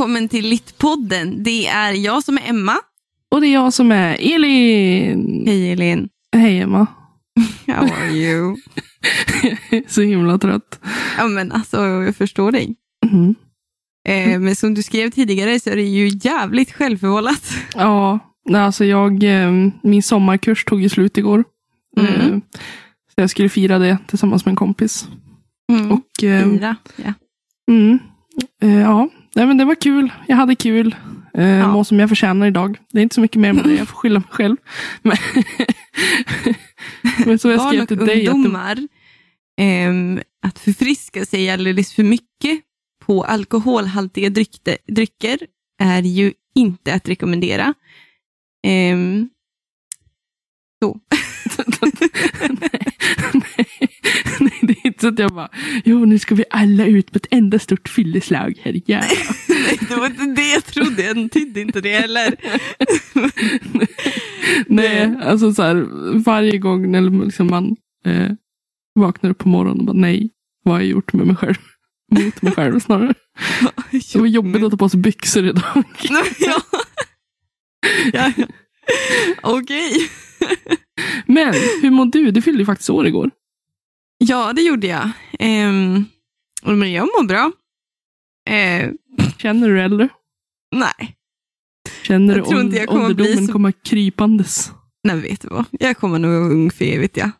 välkommen till Littpodden. Det är jag som är Emma. Och det är jag som är Elin. Hej Elin. Hej Emma. How are you? Så himla trött. Ja men alltså, jag förstår dig. Mm. Eh, men som du skrev tidigare så är det ju jävligt självförvållat. Ja, alltså jag, eh, min sommarkurs tog ju slut igår. Mm. Eh, Så jag skulle fira det tillsammans med en kompis. Mm. Och, eh, Fira. Ja. mm, ja, nej, men det var kul. Jag hade kul. Eh, Ja. Må som jag förtjänar idag. Det är inte så mycket mer med det. Jag får skylla mig själv. Men, men så jag skrev till dig. Att det, ungdomar, ehm, att förfriska sig alldeles för mycket på alkoholhaltiga dryckte, drycker är ju inte att rekommendera. Ehm, så. nej, nej, så att jag bara, jo nu ska vi alla ut på ett enda stort fylleslag här. Ja. Nej, det var inte det jag trodde. Jag antydde inte det heller. Nej, alltså så här, varje gång när liksom man eh, vaknar upp på morgonen och bara nej, vad har jag gjort med mig själv? Mot mig själv snarare. Det var jobbigt att ta på sig byxor idag. ja. ja, ja. Okej. Men hur mår du? Du fyllde ju faktiskt år igår. Ja, det gjorde jag. Um, men jag mår bra. Eh, Känner du dig äldre? nej, Känner Jag du tror inte jag kommer bli ålderdomen så- komma krypandes? nej vet du vad. Jag kommer nog vara ung för evigt, ja.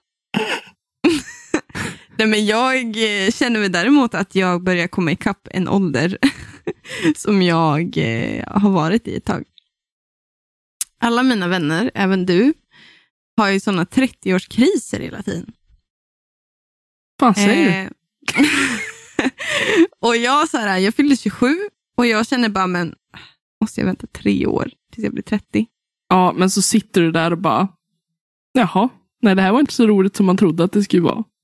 nej, men jag eh, känner väl däremot att jag börjar komma ikapp en ålder som jag eh, har varit i ett tag. Alla mina vänner, även du, har ju sådana 30-årskriser hela tiden. Fan säger du? Eh, och jag, så här, jag fyllde 27 och jag känner bara, men måste jag vänta tre år tills jag blir 30? Ja, men så sitter du där och bara, jaha, nej det här var inte så roligt som man trodde att det skulle vara.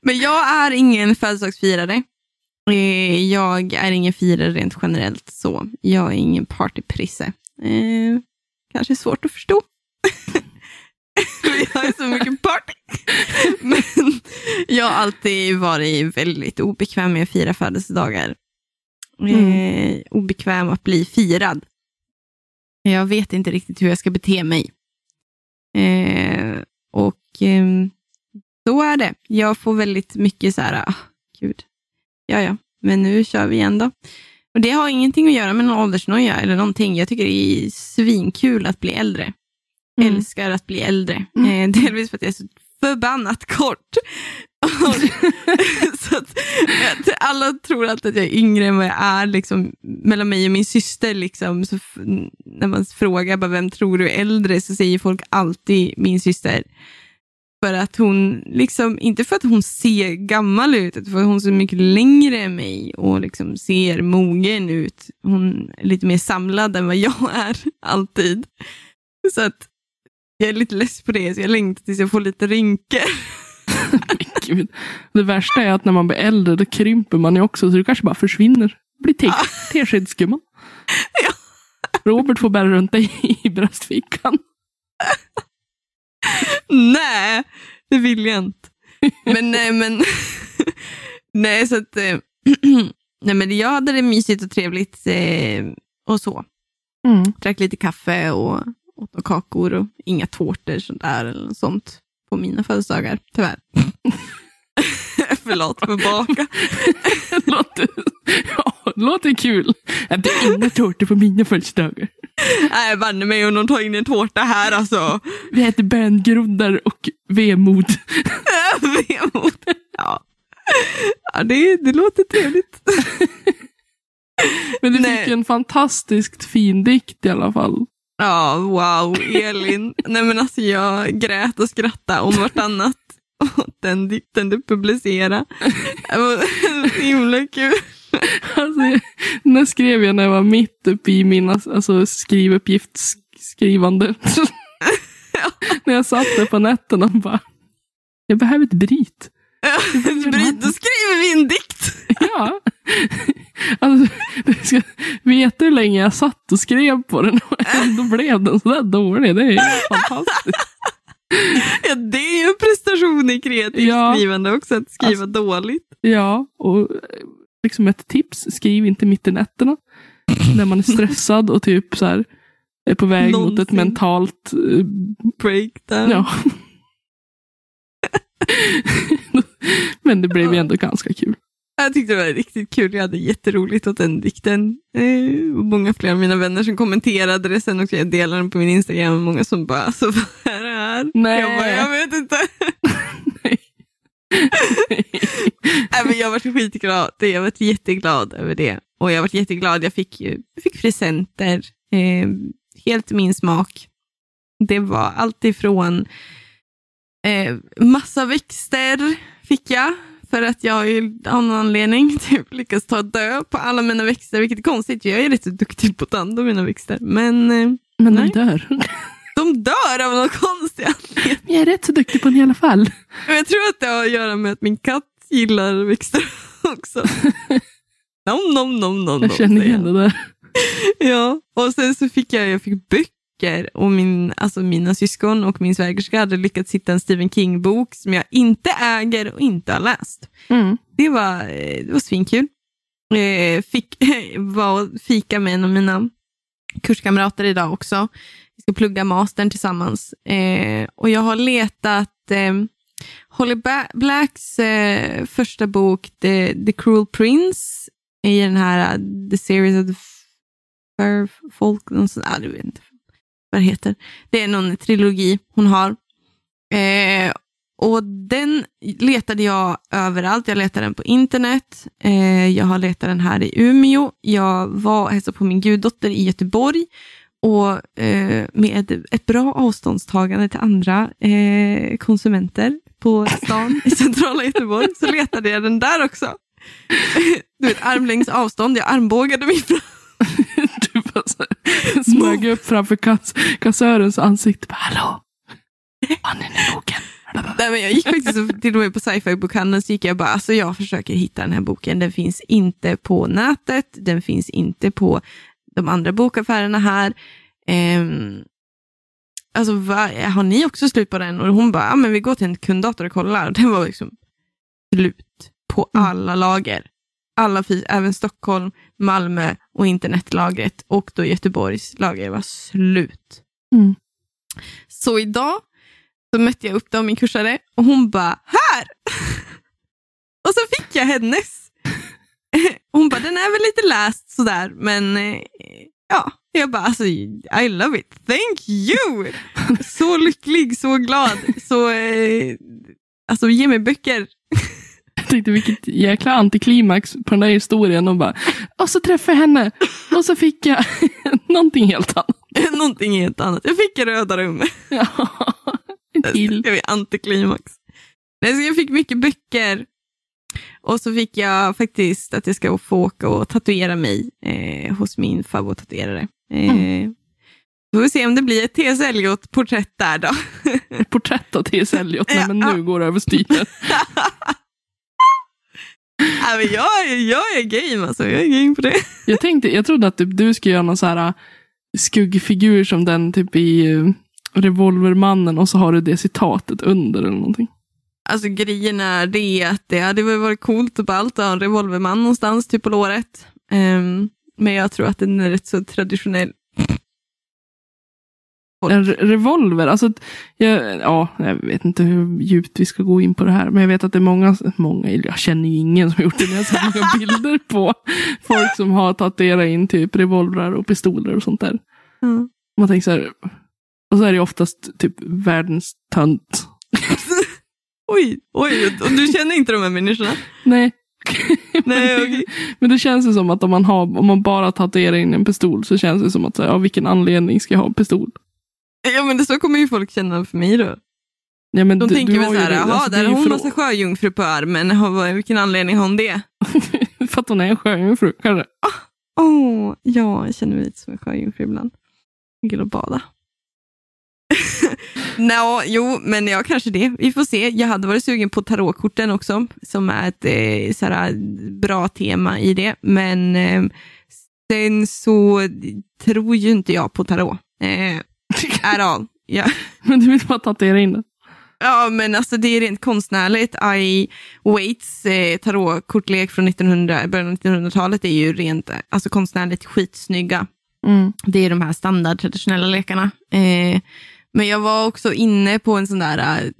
Men jag är ingen födelsedagsfirare. Eh, Jag är ingen firare rent generellt så. Jag är ingen partyprisse. Eh, kanske svårt att förstå. jag har så mycket party. Men jag har alltid varit väldigt obekväm med att fira födelsedagar. Eh, obekväm att bli firad. Jag vet inte riktigt hur jag ska bete mig. Eh, och ehm, så är det. Jag får väldigt mycket så här, ah, gud, ja ja, men nu kör vi igen då. Och det har ingenting att göra med någon åldersnoja eller någonting. Jag tycker det är svinkul att bli äldre. Mm. Älskar att bli äldre. Mm. Eh, delvis för att jag är så förbannat kort. så att, alla tror alltid att jag är yngre än vad jag är. Liksom, mellan mig och min syster, liksom, så när man frågar bara, vem tror du är äldre, så säger folk alltid min syster. För att hon, liksom, inte för att hon ser gammal ut, utan för att hon så mycket längre än mig och liksom ser mogen ut. Hon är lite mer samlad än vad jag är, alltid. Så att jag är lite less på det, så jag längtar tills jag får lite rynkor. Det värsta är att när man blir äldre då krymper man ju också så du kanske bara försvinner. Blir te- teskedsgumman. Ja. Robert får bära runt dig i bröstfickan. Nej, det vill jag inte. Men nej, men... nej, så att... eh, nej, men jag hade det mysigt och trevligt eh, och så. Mm. Drack lite kaffe och åt några kakor och inga tårtor sånt där eller något sånt på mina födelsedagar, tyvärr. Förlåt för baka. låter, ja, låter kul. Det är inga tårtor på mina födelsedagar. Nej, banne mig om de tar in en tårta här alltså. Vi äter böngroddar och vemod. Vemod. Ja, ja det, det låter trevligt. Men du Nej. fick en fantastiskt fin dikt i alla fall. Ja, wow, Elin. Nej men alltså jag grät och skrattade om vartannat. Och den dikten du publicerade. Det var så himla kul. Alltså, den här skrev jag när jag var mitt uppe i mina alltså, skrivuppgiftsskrivande. när jag satt där på nätterna och bara, jag behöver ett bryt. Bryt, då skriver vi en dikt. Ja. Alltså, du ska veta hur länge jag satt och skrev på den och ändå blev den sådär dålig. Det är ju fantastiskt. Ja, det är ju en prestation i kreativt Ja. skrivande också, att skriva Alltså- dåligt. Ja, och liksom ett tips. Skriv inte mitt i nätterna. när man är stressad och typ så här, är på väg mot ett Någonsin. mentalt eh, Breakdown. Ja. Men det blev ju ändå ganska kul. Jag tyckte det var riktigt kul. Jag hade jätteroligt åt den dikten. Eh, och många fler av mina vänner som kommenterade det sen också. Jag delade den på min Instagram och många som bara, alltså vad är det här? Nej. Jag bara, jag vet inte. Nej. Nej, men jag varit skitglad. Jag varit jätteglad över det. Och jag varit jätteglad. Jag fick, jag fick presenter. Eh, helt min smak. Det var allt ifrån eh, massa växter fick jag. För att jag har ju av någon anledning typ lyckats ta död på alla mina växter, vilket är konstigt. Jag är rätt duktig på att ta hand om mina växter. Men eh, Men Nej. de dör. de dör av någon konstig anledning. Jag är rätt så duktig på den i alla fall. Men Jag tror att det har att göra med att min katt gillar växter också. Nom, nom, nom, nom, Jag nom, känner säger igen det där. Ja, och sen så fick jag, jag fick böcker och min, alltså mina syskon och min svägerska hade lyckats hitta en Stephen King-bok som jag inte äger och inte har läst. Mm. Det var, eh, det var svinkul. Eh, Fick var och fika med en av mina kurskamrater idag också. Vi ska plugga mastern tillsammans. Eh, och jag har letat eh, Holly Blacks eh, första bok The, The Cruel Prince i den här The Series of the Fair Folk, ah, vet inte vad det heter. Det är någon trilogi hon har. Eh, och den letade jag överallt. Jag letade den på internet. Eh, jag har letat den här i Umeå. Jag var och hälsade på min guddotter i Göteborg. Och eh, med ett bra avståndstagande till andra eh, konsumenter på stan i centrala Göteborg så letade jag den där också. Du vet, armlängds avstånd. Jag armbågade mig fram. Du bara så här, smög upp framför kass kassörens ansikte. Bara, Hallå? Ni nu boken? Nej, men jag gick faktiskt till och med på sci-fi bokhandeln så gick jag bara, alltså jag försöker hitta den här boken. Den finns inte på nätet, den finns inte på de andra bokaffärerna här. Ehm, alltså va, har ni också slut på den? Och hon bara, men vi går till en kunddator och kollar. Och den var liksom slut på Mm. alla lager. Alla, även Stockholm, Malmö och internetlagret och då Göteborgs lager var slut. Mm. Så idag så mötte jag upp dem, min kursare, och hon bara här! och så fick jag hennes. hon bara, den är väl lite läst sådär, men eh, ja. Jag bara, alltså, I love it. Thank you! så lycklig, så glad. Så, eh, alltså ge mig böcker. Tänkte vilket jäkla antiklimax på den där historien. Och, bara, och så träffade jag henne och så fick jag någonting helt annat. Någonting helt annat. Jag fick röda rum. Ja, en till. Det var antiklimax. Nej, jag fick mycket böcker. Och så fick jag faktiskt att jag ska få åka och tatuera mig eh, hos min favorittatuerare. Eh, Får vi se om det blir ett T.S. Eliot-porträtt där då. Ett porträtt av T.S. Eliot. Nej, men nu går det över styr. Nej, men jag, är- jag är game alltså, jag är game på det. Jag, tänkte, jag trodde att typ, du skulle göra någon så här äh, skuggfigur som den typ i uh, Revolvermannen och så har du det citatet under eller någonting. Alltså grejen är det att det hade väl varit coolt och ballt att ha en revolverman någonstans typ på låret. Ehm, men jag tror att den är rätt så traditionell. En re- revolver, alltså, jag, ja, jag vet inte hur djupt vi ska gå in på det här, men jag vet att det är många, många jag känner ju ingen som har gjort det, men jag har många bilder på folk som har tatuerat in typ revolvrar och pistoler och sånt där. Ja. Man tänker så här, och så är det oftast typ världens tönt. Oj, oj, och du känner inte de här människorna? Nej. Nej, men, okej. men det känns ju som att om man, har, om man bara tatuerar in en pistol så känns det som att, av vilken anledning ska jag ha en pistol? Ja men det så kommer ju folk känna för mig då. Ja, men De du- tänker du väl har såhär, det- jaha alltså, där är har hon för- massa sjöjungfrur på armen, vad- vilken anledning har hon det? För att hon är en sjöjungfru kanske. Åh, ja, jag känner mig lite som en sjöjungfru ibland. Jag gillar att bada. Nå, jo, men ja, kanske det. Vi får se. Jag hade varit sugen på tarotkorten också, som är ett eh, såhär, bra tema i det. Men eh, sen så tror ju inte jag på tarot. Eh, at all. Ja. Men du vill bara tatuera in det. Ja, men alltså det är rent konstnärligt. I Waits eh, tarotkortlek från 1900, början av 1900-talet är ju rent alltså konstnärligt skitsnygga. Mm. Det är de här standard traditionella lekarna. Eh, men jag var också inne på en sån där eh,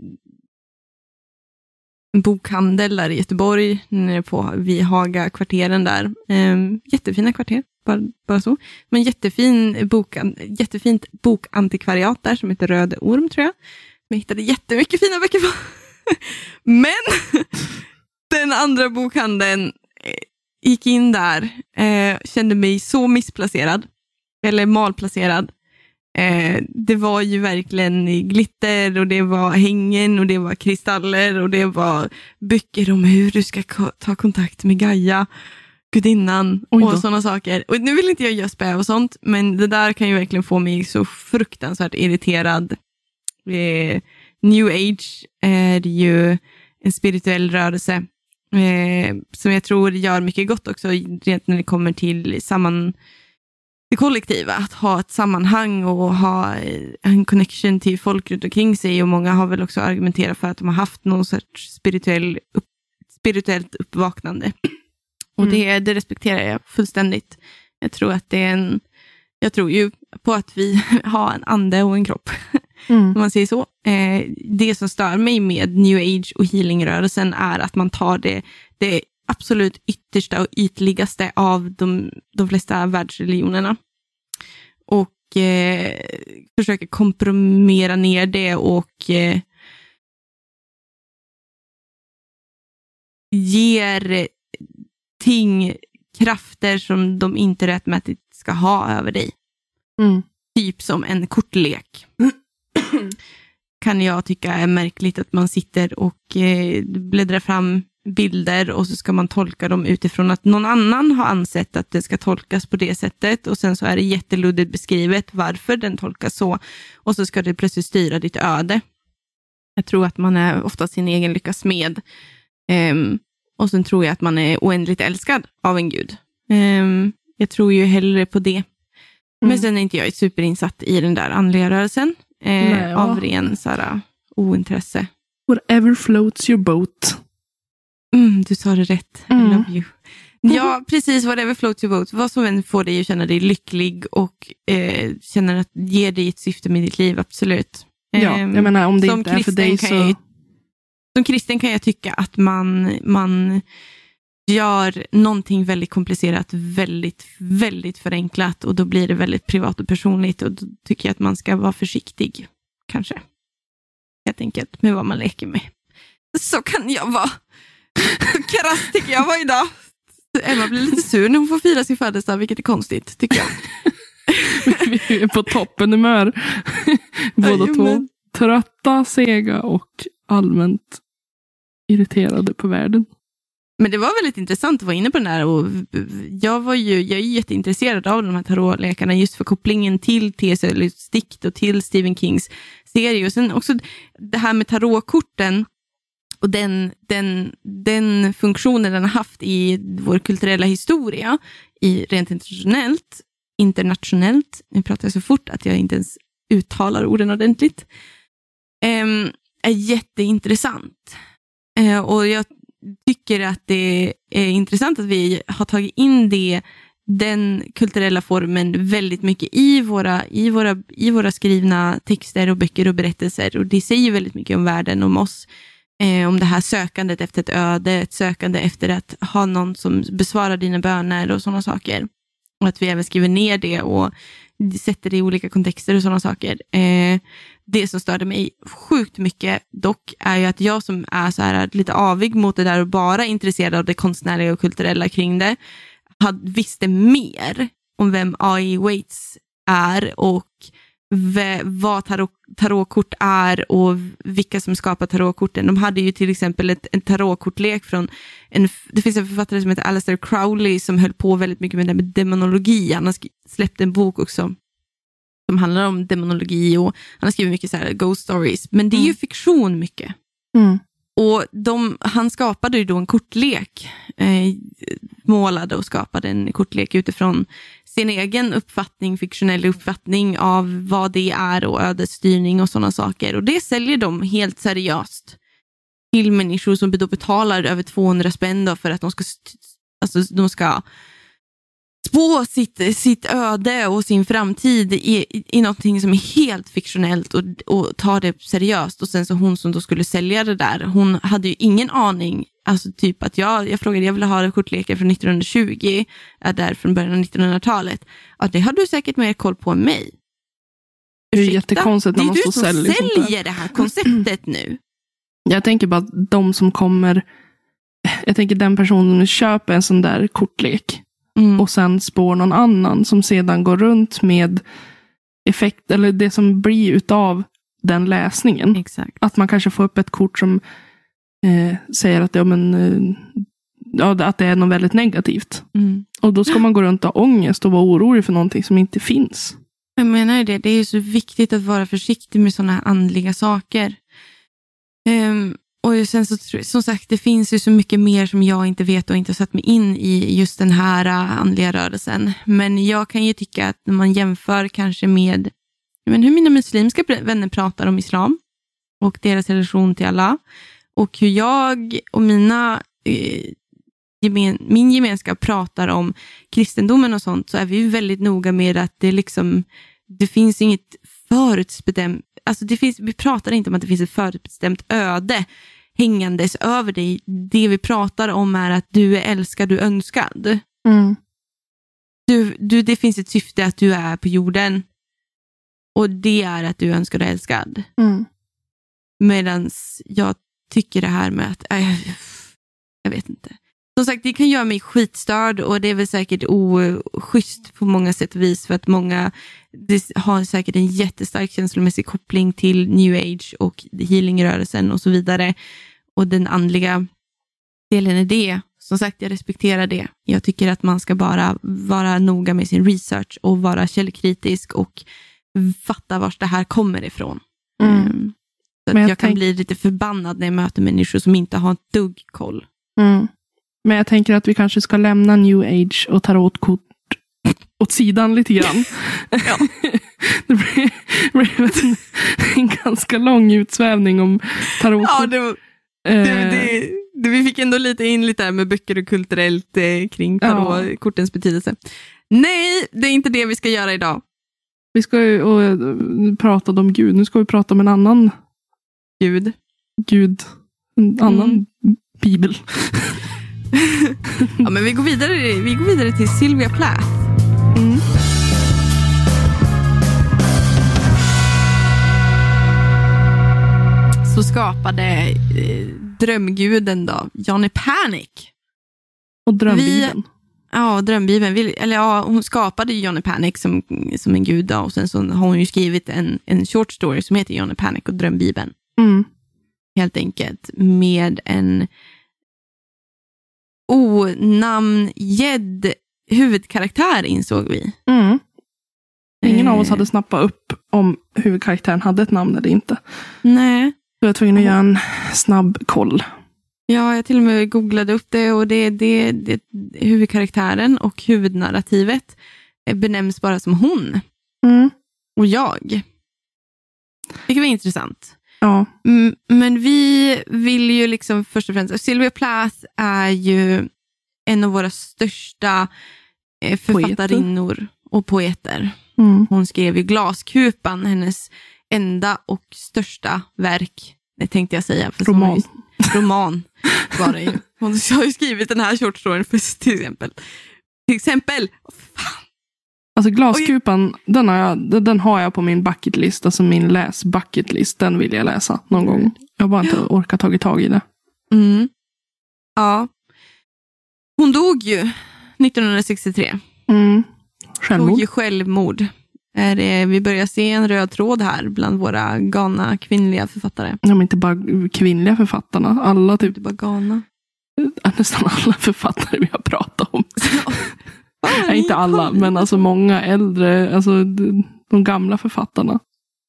bokhandel där i Göteborg, nere på vid Haga-kvarteren där. Ehm, jättefina kvarter, bara, bara så. Men jättefin bok, jättefint bokantikvariat där som heter Röde Orm tror jag. Jag hittade jättemycket fina böcker på. Men den andra bokhandeln eh, gick in där, eh, kände mig så missplacerad. Eller malplacerad. Eh, det var ju verkligen glitter och det var hängen och det var kristaller och det var böcker om hur du ska ta kontakt med Gaia, gudinnan och sådana saker. Och nu vill inte jag göra spä och sånt, men det där kan ju verkligen få mig så fruktansvärt irriterad. Eh, New age är ju en spirituell rörelse eh, som jag tror gör mycket gott också, rent när det kommer till samman, det kollektiva. Att ha ett sammanhang och ha en connection till folk runt omkring sig. Och många har väl också argumenterat för att de har haft någon sorts spirituell upp, spirituellt uppvaknande. Och Mm. det, det respekterar jag fullständigt. Jag tror att det är en jag tror ju på att vi har en ande och en kropp Mm. om man säger så. Eh, det som stör mig med new age och healingrörelsen är att man tar det, det absolut yttersta och ytligaste av de, de flesta världsreligionerna. Och eh, försöker komprimera ner det och eh, ger ting krafter som de inte rättmätigt ska ha över dig Mm. typ som en kortlek. kan jag tycka är märkligt att man sitter och eh, bläddrar fram bilder och så ska man tolka dem utifrån att någon annan har ansett att det ska tolkas på det sättet och sen så är det jätteluddigt beskrivet varför den tolkas så och så ska det plötsligt styra ditt öde. Jag tror att man är ofta sin egen lyckas med Ehm, och sen tror jag att man är oändligt älskad av en gud. Ehm, jag tror ju hellre på det men Mm. sen är inte jag superinsatt i den där andliga rörelsen. Eh, Nej, ja. av ren så här, ointresse. Whatever floats your boat. Mm, du sa det rätt. Mm. I love you. Ja, precis. Whatever floats your boat. Vad som än får dig att känna dig lycklig och eh, känner att ger dig ett syfte med ditt liv, absolut. Ja, Ehm, jag menar om det som inte är för dig så... jag Som kristen kan jag tycka att man, man gör någonting väldigt komplicerat väldigt, väldigt förenklat och då blir det väldigt privat och personligt och då tycker jag att man ska vara försiktig, kanske. Helt enkelt med vad man leker med. Så kan jag vara. Krass tycker jag var idag. Emma blir lite sur när hon får fira sin födelsedag, vilket är konstigt, tycker jag. Vi är på toppen humör. Båda två. Jajamän. Trötta, sega och allmänt irriterade på världen. Men det var väldigt intressant att vara inne på den här. Och jag, var ju, jag är jätteintresserad av de här tarotlekarna just för kopplingen till T.S. Eliot's dikt och till Stephen Kings serie. Och sen också det här med tarotkorten och den, den, den funktionen den har haft i vår kulturella historia, i rent internationellt, internationellt, nu pratar jag så fort att jag inte ens uttalar orden ordentligt, ehm, är jätteintressant. Eh, och jag tycker att det är intressant att vi har tagit in det, den kulturella formen väldigt mycket i våra, i, våra, i våra skrivna texter och böcker och berättelser. Och det säger väldigt mycket om världen, om oss. Eh, om det här sökandet efter ett öde, ett sökande efter att ha någon som besvarar dina böner och sådana saker. Och att vi även skriver ner det och sätter det i olika kontexter och sådana saker. Eh, det som störde mig sjukt mycket dock är ju att jag som är så här lite avig mot det där och bara intresserad av det konstnärliga och kulturella kring det, hade, visste mer om vem AI Waits är och vad tarot, tarotkort är och vilka som skapar tarotkorten. De hade ju till exempel ett, en tarotkortlek från, en, det finns en författare som heter Alistair Crowley som höll på väldigt mycket med det med demonologi. Han har släppt en bok också som handlar om demonologi och han har skrivit mycket så här ghost stories. Men det är ju Mm. fiktion mycket och de, han skapade ju då en kortlek, eh, målade och skapade en kortlek utifrån sin egen uppfattning, fiktionell uppfattning av vad det är och ödesstyrning och sådana saker. Och det säljer de helt seriöst till människor som då betalar över 200 spänn för att de ska, alltså, de ska spå sitt, sitt öde och sin framtid i, i någonting som är helt fiktionellt och, och ta det seriöst. Och sen så hon som då skulle sälja det där, hon hade ju ingen aning. Alltså typ att jag, jag frågade, jag ville ha kortlekar från 1920, är där från början av 1900-talet. Ja, det har du säkert mer koll på än mig. Det är jättekonstigt när man Det är du står som säljer säljer det här konceptet nu. Jag tänker bara att de som kommer, jag tänker den personen som köper en sån där kortlek Mm. och sen spår någon annan som sedan går runt med effekt, eller det som blir utav den läsningen. Exakt. Att man kanske får upp ett kort som eh, säger att, ja, men, eh, ja, att det är något väldigt negativt. Mm. Och då ska man gå runt och ha ångest och vara orolig för någonting som inte finns. Jag menar ju det, det är så viktigt att vara försiktig med sådana andliga saker. Ehm, och sen så, som sagt, det finns ju så mycket mer som jag inte vet och inte har satt mig in i just den här äh, andliga rörelsen. Men jag kan ju tycka att när man jämför kanske med men hur mina muslimska vänner pratar om islam och deras relation till Allah och hur jag och mina eh, gemen, min gemenskap pratar om kristendomen och sånt så är vi väldigt noga med att det liksom det finns inget förutbestämt, alltså det finns, vi pratar inte om att det finns ett förutbestämt öde hängandes över dig. Det vi pratar om är att du är älskad, du är önskad. Du, du, det finns ett syfte att du är på jorden och det är att du är önskad och älskad. Medan jag tycker det här med att, äh, jag vet inte. Som sagt, det kan göra mig skitstörd och det är väl säkert oschysst på många sätt och vis för att många har säkert en jättestark känslomässig koppling till new age och healingrörelsen och så vidare. Och den andliga delen i det. Som sagt, jag respekterar det. Jag tycker att man ska bara vara noga med sin research och vara källkritisk och fatta var det här kommer ifrån. Mm. Ehm, Så jag jag kan bli lite förbannad när jag möter människor som inte har ett dugg koll. Mm. Men jag tänker att vi kanske ska lämna new age och tarotkort åt sidan lite grann. Ja. det blev, blev en, en ganska lång utsvävning om tarotkort. Ja, det, var- Eh, det, det, det, vi fick ändå lite in lite här med böcker och kulturellt eh, kring Ja. tarotkortens betydelse. Nej, det är inte det vi ska göra idag. Vi ska ju och, eh, prata om Gud. Nu ska vi prata om en annan Gud. Gud. En annan Mm. bibel. Ja, men vi går vidare, vi går vidare till Sylvia Plath. Mm. Så skapade eh, drömguden då, Johnny Panic. Och drömbibeln. Ja, drömbibeln. Vi- Eller ja, hon skapade Johnny Panic som, som en gud då, och sen så har hon ju skrivit en, en short story som heter Johnny Panic och drömbibeln. Mm. Helt enkelt med en onamngedd huvudkaraktär insåg vi. Mm. Ingen av oss Eh, hade snappat upp om huvudkaraktären hade ett namn eller inte. Nej. Så jag var tvungen att göra en snabb koll. Ja, jag till och med googlade upp det och det, det, det huvudkaraktären och huvudnarrativet eh, benämns bara som hon Mm. och jag. Vilket var intressant. Ja. Mm, Men vi vill ju liksom först och främst, Sylvia Plath är ju en av våra största eh, författarinnor och poeter. Mm. Hon skrev ju Glaskupan, hennes enda och största verk, det tänkte jag säga. har Roman. ju- Roman var det ju. Hon har ju skrivit den här short storyn för till exempel. Till exempel, fan, Alltså glaskupan, den har, jag, den har jag på min bucketlist. Alltså min läs bucketlist. Den vill jag läsa någon gång. Jag har bara inte orkat tagit tag i det. Mm. Ja. Hon dog ju 1963. Mm. Tog Självmord. ju självmord. Är det, vi börjar se en röd tråd här bland våra galna kvinnliga författare. Ja, men inte bara kvinnliga författarna. Alla, typ, Inte bara galna. nästan alla författare vi har pratat om. Nej, inte alla, men alltså många äldre. Alltså de, de gamla författarna.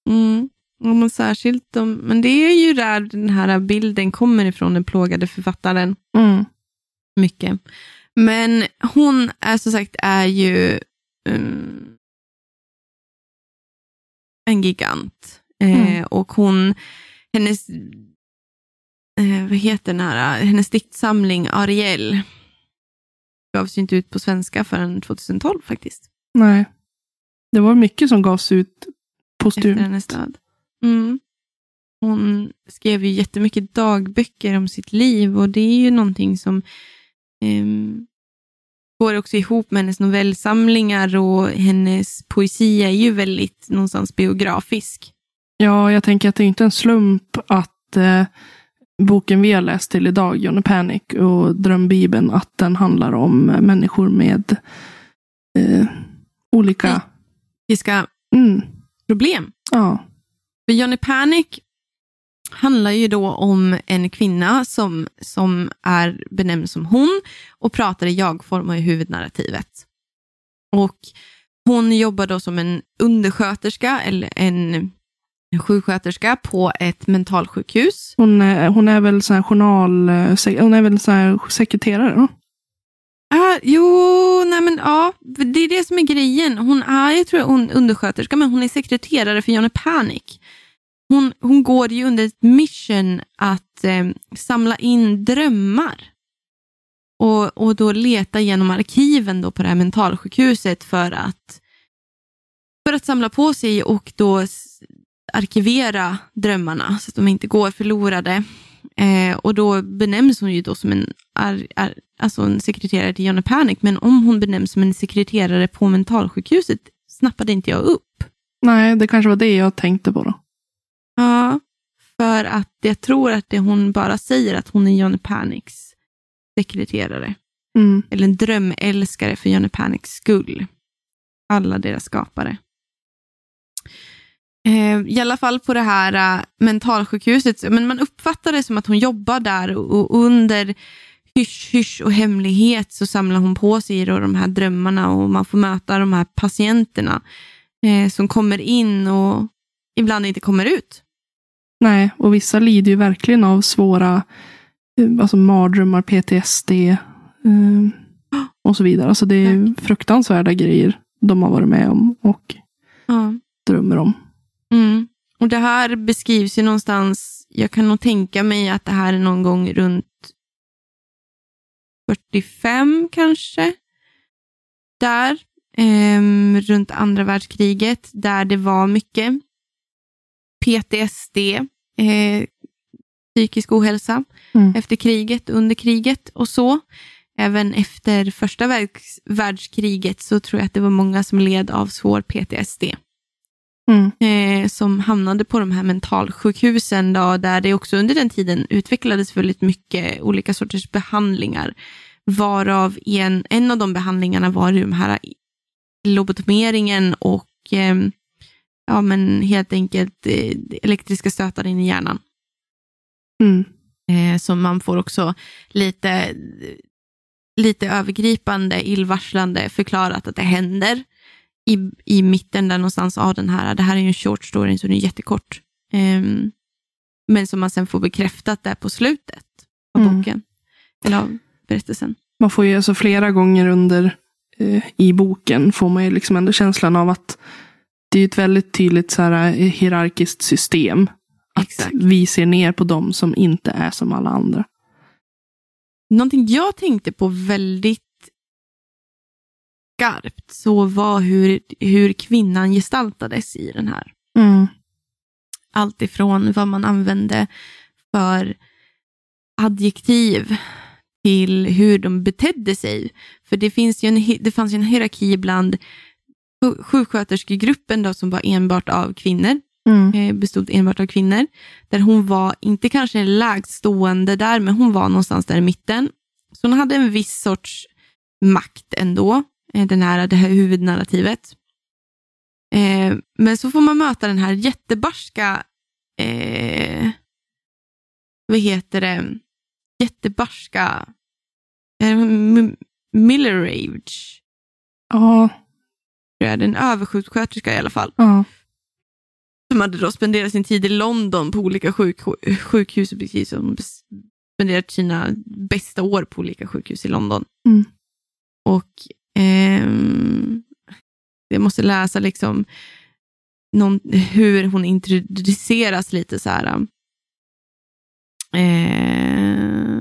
Mm. Ja, men särskilt de, men det är ju där den här bilden kommer ifrån, den plågade författaren. Mm. Mycket. Men hon är som sagt är ju um, en gigant. Eh, Mm. och hon, hennes, eh, vad heter den här, hennes diktsamling Ariel gavs ju inte ut på svenska förrän 2012 faktiskt. Nej. Det var mycket som gavs ut Efter postumt. hennes död. Mm. Hon skrev ju jättemycket dagböcker om sitt liv och det är ju någonting som ehm, går också ihop med hennes novellsamlingar och hennes poesi är ju väldigt någonstans biografisk. Ja, jag tänker att det är inte en slump att eh, boken vi har läst till idag, Johnny Panic och Drömbibeln, att den handlar om eh, människor med eh, olika... Psykiska Mm, problem. ja. För Johnny Panic handlar ju då om en kvinna som, som är benämnd som hon och pratar i jag-form och i huvudnarrativet. Och hon jobbar då som en undersköterska eller en sjuksköterska på ett mentalsjukhus. hon, är, hon är väl så här journal... eh, Hon är väl så här sekreterare? va? Ah, jo, nej men ja, det är det som är grejen. Hon är, jag tror hon undersköterska, men hon är sekreterare för Johnny Panic. Hon, hon går ju under ett mission att eh, samla in drömmar. Och, och då leta genom arkiven då på det här mentalsjukhuset för att, för att samla på sig och då arkivera drömmarna så att de inte går förlorade. Eh, och då benämns hon ju då som en, ar, ar, alltså en sekreterare till Johnny Panic, men om hon benämns som en sekreterare på mentalsjukhuset snappade inte jag upp. Nej, det kanske var det jag tänkte på då. Ja, för att jag tror att det hon bara säger att hon är Johnny Panics sekreterare. Mm. Eller en drömälskare för Johnny Panics skull. Alla deras skapare. Eh, I alla fall på det här eh, mentalsjukhuset, men man uppfattar det som att hon jobbar där och, under hysch, hysch och hemlighet så samlar hon på sig då de här drömmarna och man får möta de här patienterna eh, som kommer in och ibland inte kommer ut. Nej, och vissa lider ju verkligen av svåra alltså mardrömmar, PTSD och så vidare. Alltså det är fruktansvärda grejer de har varit med om och Ja. drömmer om. Mm. Och det här beskrivs ju någonstans, jag kan nog tänka mig att det här är någon gång runt 45 kanske. Där, ehm, runt andra världskriget, där det var mycket PTSD, eh, psykisk ohälsa Mm. efter kriget, under kriget och så. Även efter första världs- världskriget så tror jag att det var många som led av svår PTSD Mm. eh, som hamnade på de här mentalsjukhusen då, där det också under den tiden utvecklades väldigt mycket olika sorters behandlingar. Varav en, en av de behandlingarna var de här lobotomeringen och eh, ja, men helt enkelt eh, elektriska stötar in i hjärnan. Mm. Eh, som man får också lite, lite övergripande, illvarslande förklarat att det händer i, i mitten där någonstans av den här. Det här är ju en short story så den är jättekort. Ehm, men som man sen får bekräftat där på slutet av Mm. boken. Eller av berättelsen. Man får ju alltså flera gånger under eh, i boken får man ju liksom ändå känslan av att det är ett väldigt tydligt så här, eh, hierarkiskt system. Att Exakt. vi ser ner på dem som inte är som alla andra. Någonting jag tänkte på väldigt skarpt så var hur, hur kvinnan gestaltades i den här. Mm. allt ifrån vad man använde för adjektiv till hur de betedde sig. För det, finns ju en, det fanns ju en hierarki bland sju- sjuksköterskegruppen då, som var enbart av kvinnor, Mm. eh, bestod enbart av kvinnor, där hon var inte kanske lägst stående där, men hon var någonstans där i mitten. Så hon hade en viss sorts makt ändå, den här, det här huvudnarrativet. Eh, men så får man möta den här jättebarska, eh, vad heter det, jättebarska eh, M- Millerage, Ja, jag, det är en översjuksköterska i alla fall. ja. som hade då spenderat sin tid i London på olika sjuk, sjukhus, precis som spenderat sina bästa år på olika sjukhus i London. Mm. Och Eh, jag måste läsa liksom någon, hur hon introduceras lite så här. Eh,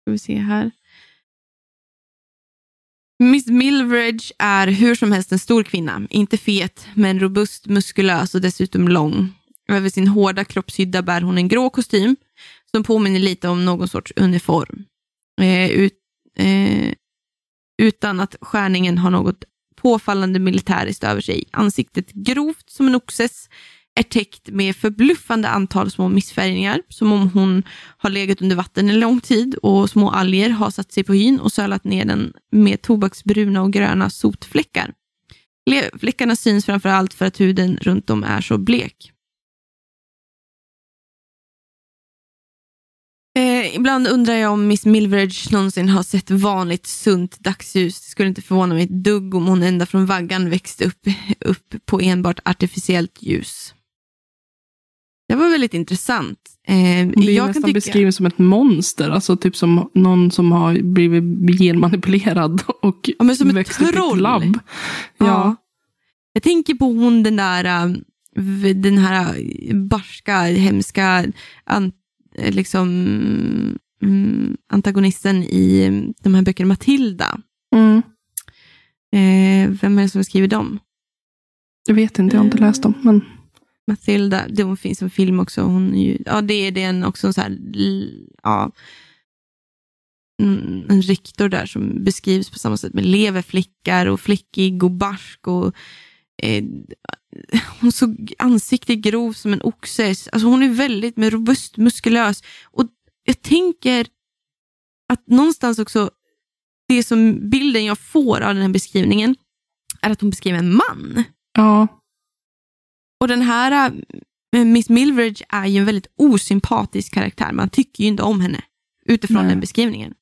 ska vi se här. Miss Milveridge är hur som helst en stor kvinna. Inte fet, men robust, muskulös och dessutom lång. Över sin hårda kroppshydda bär hon en grå kostym som påminner lite om någon sorts uniform. Eh, ut, eh, utan att skärningen har något påfallande militäriskt över sig. Ansiktet grovt som en oxes är täckt med förbluffande antal små missfärgningar, som om hon har legat under vatten en lång tid och små alger har satt sig på hyn och sölat ner den med tobaksbruna och gröna sotfläckar. Fläckarna syns framför allt för att huden runt om är så blek. Eh, ibland undrar jag om Miss Milveridge någonsin har sett vanligt sunt dagsljus. Det skulle inte förvåna mig ett dugg om hon ända från vaggan växte upp, upp på enbart artificiellt ljus. Det var väldigt intressant. Eh, hon blir nästan tycka... beskriven som ett monster, alltså typ som någon som har blivit genmanipulerad och ja, men som ett troll. Ett labb. Ja. ja. Jag tänker på hon den där, äh, den här barska, hemska Eh, liksom, mm, antagonisten i de här böckerna, Matilda. Mm. Eh, vem är det som skriver dem? Jag vet inte, jag har inte läst dem. Men... Matilda, det finns en film också. Hon ju, ja, det är den också så här, ja, en rektor där som beskrivs på samma sätt med leverflickar och fläckig och barsk och eh, hon såg ansiktet grov som en oxes. Alltså hon är väldigt robust, muskulös. Och jag tänker att någonstans också, det som bilden jag får av den här beskrivningen är att hon beskriver en man. Ja. Och den här äh, Miss Milveridge är ju en väldigt osympatisk karaktär. Man tycker ju inte om henne utifrån Nej. den beskrivningen.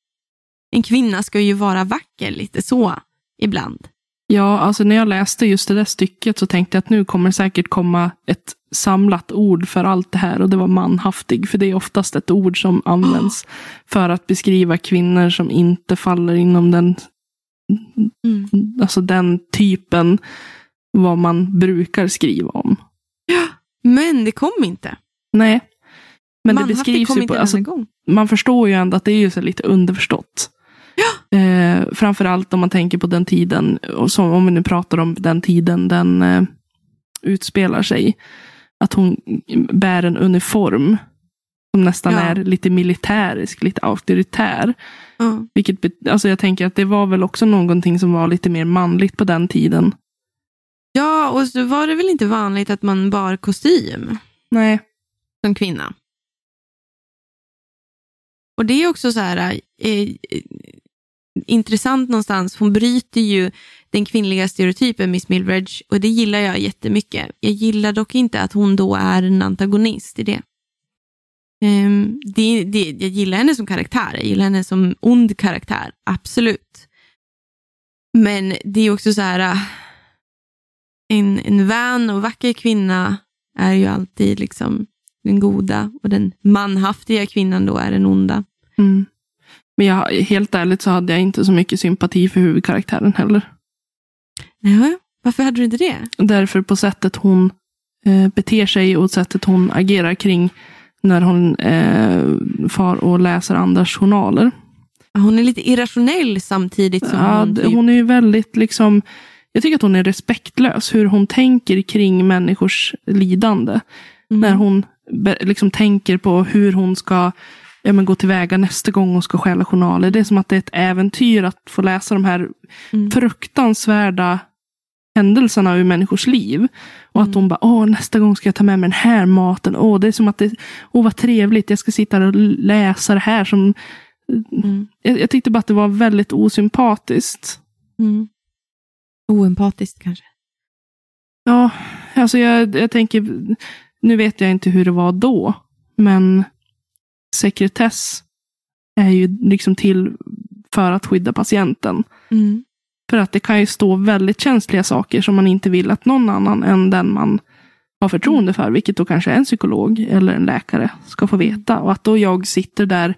En kvinna ska ju vara vacker lite så ibland. Ja, alltså när jag läste just det där stycket så tänkte jag att nu kommer det säkert komma ett samlat ord för allt det här och det var manhaftig. För det är oftast ett ord som används oh. för att beskriva kvinnor som inte faller inom den, mm. alltså den typen vad man brukar skriva om. Ja, men det kom inte. Nej. Men det beskrivs ju på, alltså, man förstår ju ändå att det är ju så lite underförstått. Ja. Eh, framförallt om man tänker på den tiden, och som, om vi nu pratar om den tiden den eh, utspelar sig. Att hon bär en uniform som nästan ja. är lite militärisk, lite auktoritär. Mm. Vilket, alltså jag tänker att det var väl också någonting som var lite mer manligt på den tiden. Ja, och så var det väl inte vanligt att man bar kostym? Nej. Som kvinna. Och det är också så här, eh, intressant någonstans. Hon bryter ju den kvinnliga stereotypen Miss Milbridge och det gillar jag jättemycket. Jag gillar dock inte att hon då är en antagonist i det. Um, det, det jag gillar henne som karaktär, jag gillar henne som ond karaktär, absolut. Men det är också så här, äh, en, en vän och vacker kvinna är ju alltid liksom den goda och den manhaftiga kvinnan då är den onda. Mm. Men jag, helt ärligt så hade jag inte så mycket sympati för huvudkaraktären heller. Nej, varför hade du inte det? Därför på sättet hon eh, beter sig och sättet hon agerar kring när hon eh, far och läser andras journaler. Hon är lite irrationell samtidigt som ja, hon... Typ... Hon är väldigt liksom... Jag tycker att hon är respektlös hur hon tänker kring människors lidande. Mm. När hon liksom tänker på hur hon ska ja, men gå tillväga nästa gång hon ska stjäla journaler. Det är som att det är ett äventyr att få läsa de här mm. fruktansvärda händelserna ur människors liv. Och mm. att hon bara, åh nästa gång ska jag ta med mig den här maten. Åh, det är som att det, åh vad trevligt, jag ska sitta och läsa det här. Som, mm. jag, jag, tyckte bara att det var väldigt osympatiskt. Mm. Oempatiskt kanske? Ja, alltså jag, jag tänker, nu vet jag inte hur det var då. Men sekretess är ju liksom till för att skydda patienten. Mm. För att det kan ju stå väldigt känsliga saker som man inte vill att någon annan än den man har förtroende för, vilket då kanske en psykolog eller en läkare ska få veta. Och att då jag sitter där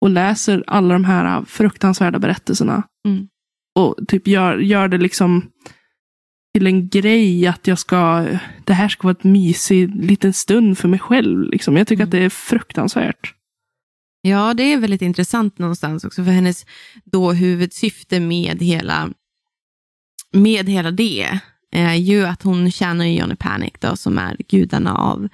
och läser alla de här fruktansvärda berättelserna. Mm. Och typ gör, gör det liksom till en grej att jag ska, det här ska vara en mysig liten stund för mig själv. Liksom. Jag tycker Mm. att det är fruktansvärt. Ja, det är väldigt intressant någonstans också, för hennes då huvudsyfte med hela, med hela det är ju att hon tjänar Johnny Panic då, som är gudarna av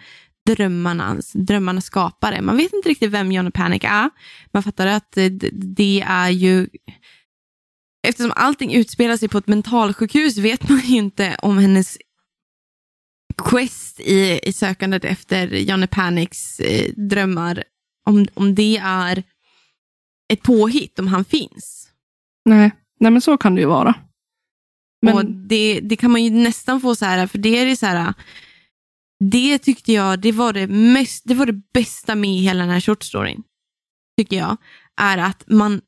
drömmarnas, drömmarnas skapare. Man vet inte riktigt vem Johnny Panic är. Man fattar att det, det är ju... Eftersom allting utspelar sig på ett mentalsjukhus vet man ju inte om hennes quest i, i sökandet efter Johnny Panics eh, drömmar, om, om det är ett påhitt, om han finns. Nej, nej men så kan det ju vara. Men, Och det, det kan man ju nästan få så här, för det är det så här, det tyckte jag, det var det, mest, det var det bästa med hela den här short storyn, tycker jag, är att man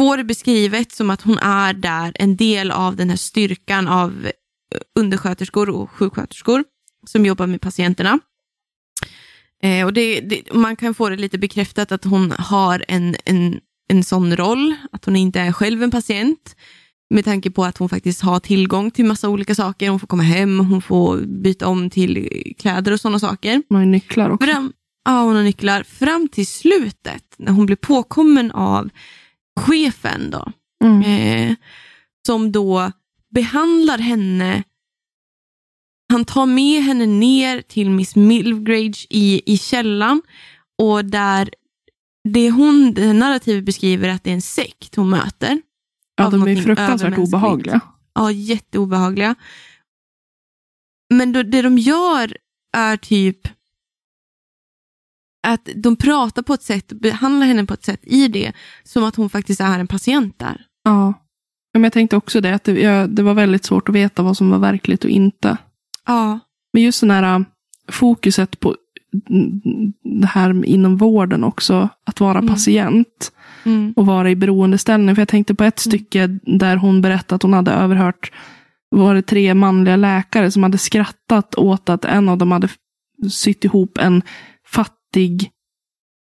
får det beskrivet som att hon är där, en del av den här styrkan av undersköterskor och sjuksköterskor som jobbar med patienterna. Eh, och det, det, man kan få det lite bekräftat att hon har en, en, en sån roll, att hon inte är själv en patient, med tanke på att hon faktiskt har tillgång till massa olika saker. Hon får komma hem, hon får byta om till kläder och sådana saker. man har nycklar också. Fram, ja, hon har nycklar. Fram till slutet, när hon blir påkommen av chefen då, Mm. eh, som då behandlar henne. Han tar med henne ner till Miss Milgrage i, i källan och där det hon, det narrativet beskriver att det är en sekt hon möter. Ja, de är fruktansvärt obehagliga. Ja, jätteobehagliga. Men då, det de gör är typ att de pratar på ett sätt, behandlar henne på ett sätt i det, som att hon faktiskt är en patient där. Ja. Men jag tänkte också det, att det, jag, det var väldigt svårt att veta vad som var verkligt och inte. Ja. Men just den här äh, fokuset på mm, det här inom vården också, att vara Mm. patient Mm. och vara i beroendeställning. För jag tänkte på ett stycke där hon berättade att hon hade överhört, var det tre manliga läkare som hade skrattat åt att en av dem hade sytt ihop en fattig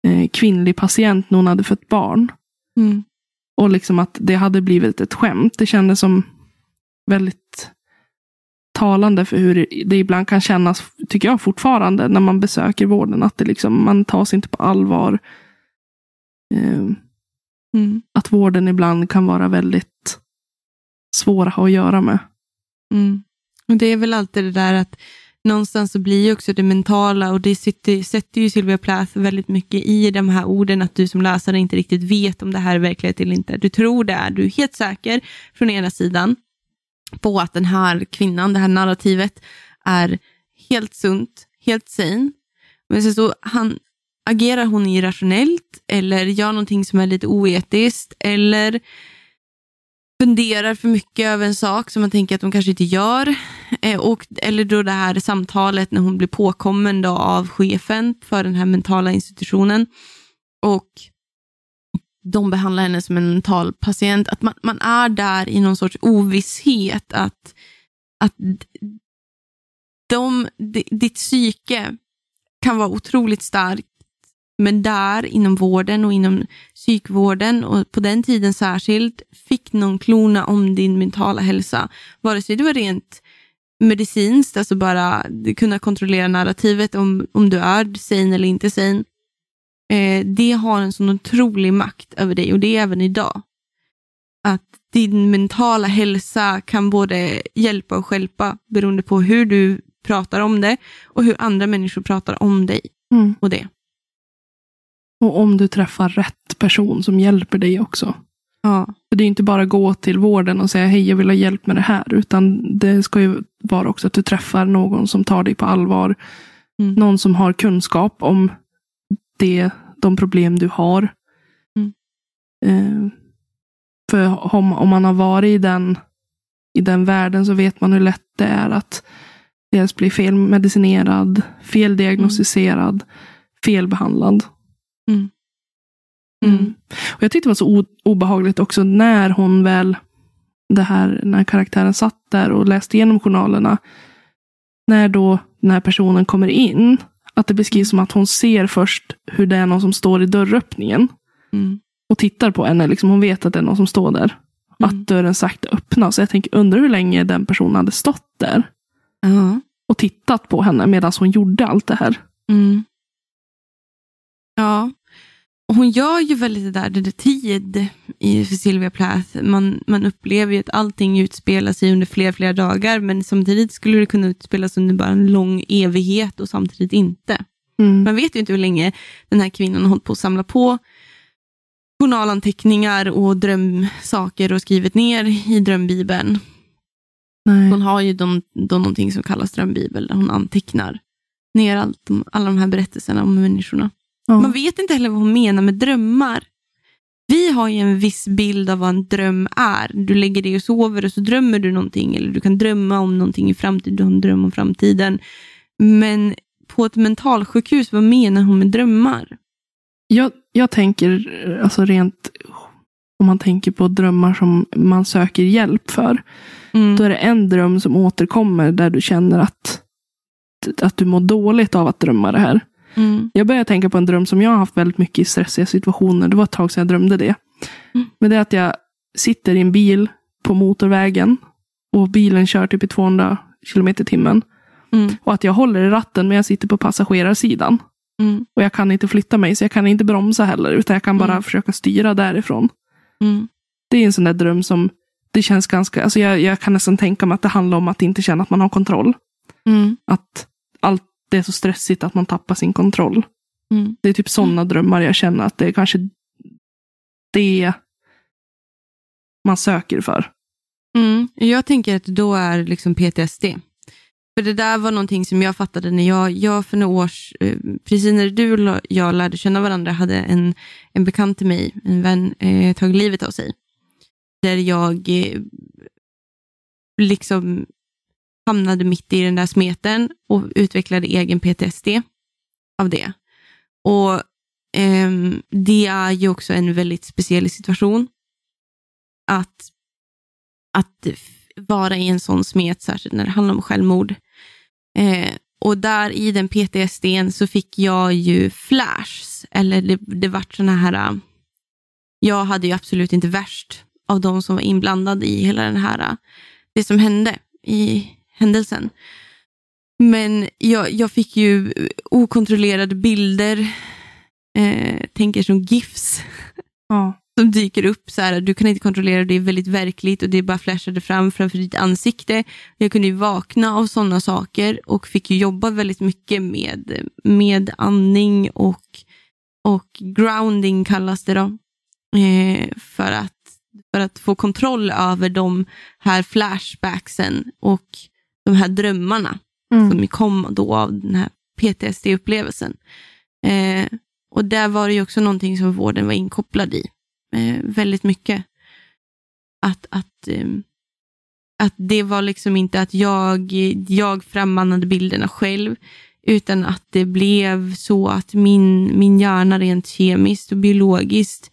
eh, kvinnlig patient när hon hade fött barn. Mm. Och liksom att det hade blivit ett skämt. Det kändes som väldigt talande för hur det ibland kan kännas, tycker jag fortfarande, när man besöker vården. Att det liksom, man tas inte på allvar. Eh, Mm. att vården ibland kan vara väldigt svår att ha att göra med. Mm. Och det är väl alltid det där att någonstans så blir ju också det mentala och det sitter, sätter ju Sylvia Plath väldigt mycket i de här orden att du som läsare inte riktigt vet om det här är verklighet eller inte. Du tror det är, du är helt säker från ena sidan på att den här kvinnan, det här narrativet är helt sunt, helt sane. Men sen så han, agerar hon irrationellt eller gör någonting som är lite oetiskt eller funderar för mycket över en sak som man tänker att de kanske inte gör. Eh, och, eller då det här samtalet när hon blir påkommen då av chefen för den här mentala institutionen. Och de behandlar henne som en mental patient. Att man, man är där i någon sorts ovisshet. Att, att de, ditt psyke kan vara otroligt starkt. Men där inom vården och inom psykvården och på den tiden särskilt fick någon klona om din mentala hälsa. Vare sig det var rent medicinskt, alltså bara kunna kontrollera narrativet om, om du är sane eller inte sane. Eh, det har en sån otrolig makt över dig och det är även idag. Att din mentala hälsa kan både hjälpa och stjälpa beroende på hur du pratar om det och hur andra människor pratar om dig Mm. och det. Och om du träffar rätt person som hjälper dig också. Ja. För det är inte bara att gå till vården och säga hej, jag vill ha hjälp med det här. Utan det ska ju vara också att du träffar någon som tar dig på allvar. Mm. Någon som har kunskap om det, de problem du har. Mm. Eh, för om, om man har varit i den, i den världen så vet man hur lätt det är att dels bli felmedicinerad, feldiagnostiserad, felbehandlad. Mm. Mm. Och jag tyckte det var så obehagligt också när hon väl, det här, när karaktären satt där och läste igenom journalerna. när då den här personen kommer in, att det beskrivs som att hon ser först hur det är någon som står i dörröppningen. Mm. Och tittar på henne. Liksom hon vet att det är någon som står där. Mm. Att dörren sakta öppnas. Jag tänker, undrar hur länge den personen hade stått där. Ja. Och tittat på henne medan hon gjorde allt det här. Mm. Ja. Och hon gör ju väldigt det där, det där tid i för Sylvia Plath. Man, man upplever ju att allting utspelar sig under flera, flera dagar, men samtidigt skulle det kunna utspelas under bara en lång evighet och samtidigt inte. Mm. Man vet ju inte hur länge den här kvinnan har hållit på att samla på journalanteckningar och drömsaker och skrivit ner i drömbibeln. Nej. Hon har ju de, då någonting som kallas drömbibel, där hon antecknar ner allt, alla de här berättelserna om människorna. Ja. Man vet inte heller vad hon menar med drömmar. Vi har ju en viss bild av vad en dröm är. Du lägger dig och sover och så drömmer du någonting. Eller du kan drömma om någonting i framtiden. Du har en dröm om framtiden. Men på ett mentalsjukhus, vad menar hon med drömmar? Jag, jag tänker, alltså rent om man tänker på drömmar som man söker hjälp för. Mm. Då är det en dröm som återkommer där du känner att, att du mår dåligt av att drömma det här. Mm. Jag börjar tänka på en dröm som jag har haft väldigt mycket i stressiga situationer. Det var ett tag sedan jag drömde det. Mm. Men det är att jag sitter i en bil på motorvägen och bilen kör typ i 200 kilometer i timmen. Mm. Och att jag håller i ratten men jag sitter på passagerarsidan. Mm. Och jag kan inte flytta mig så jag kan inte bromsa heller utan jag kan bara Mm. försöka styra därifrån. Mm. Det är en sån där dröm som det känns ganska, alltså jag, jag kan nästan tänka mig att det handlar om att inte känna att man har kontroll. Mm. Att allt det är så stressigt att man tappar sin kontroll. Mm. Det är typ sådana drömmar jag känner att det är kanske det man söker för. Mm. Jag tänker att då är liksom PTSD. För det där var någonting som jag fattade när jag, jag för några års, eh, precis när du och jag lärde känna varandra, hade en, en bekant till mig, en vän, eh, tagit livet av sig. Där jag eh, liksom hamnade mitt i den där smeten och utvecklade egen PTSD av det. Och eh, det är ju också en väldigt speciell situation. Att, att vara i en sån smet, särskilt när det handlar om självmord. Eh, och där i den PTSDn så fick jag ju flashs, eller det, det vart såna här, äh, jag hade ju absolut inte värst av de som var inblandade i hela den här, äh, det som hände i händelsen. Men jag, jag fick ju okontrollerade bilder, eh, tänker som GIFs, Ja. som dyker upp. Så här, du kan inte kontrollera, det är väldigt verkligt och det bara flashade fram framför ditt ansikte. Jag kunde ju vakna av sådana saker och fick ju jobba väldigt mycket med, med andning och, och grounding kallas det då. Eh, för, att, för att få kontroll över de här flashbacksen och de här drömmarna Mm. som kom då av den här PTSD-upplevelsen. Eh, och där var det ju också någonting som vården var inkopplad i. Eh, väldigt mycket. Att, att, eh, att det var liksom inte att jag, jag frammannade bilderna själv, utan att det blev så att min, min hjärna rent kemiskt och biologiskt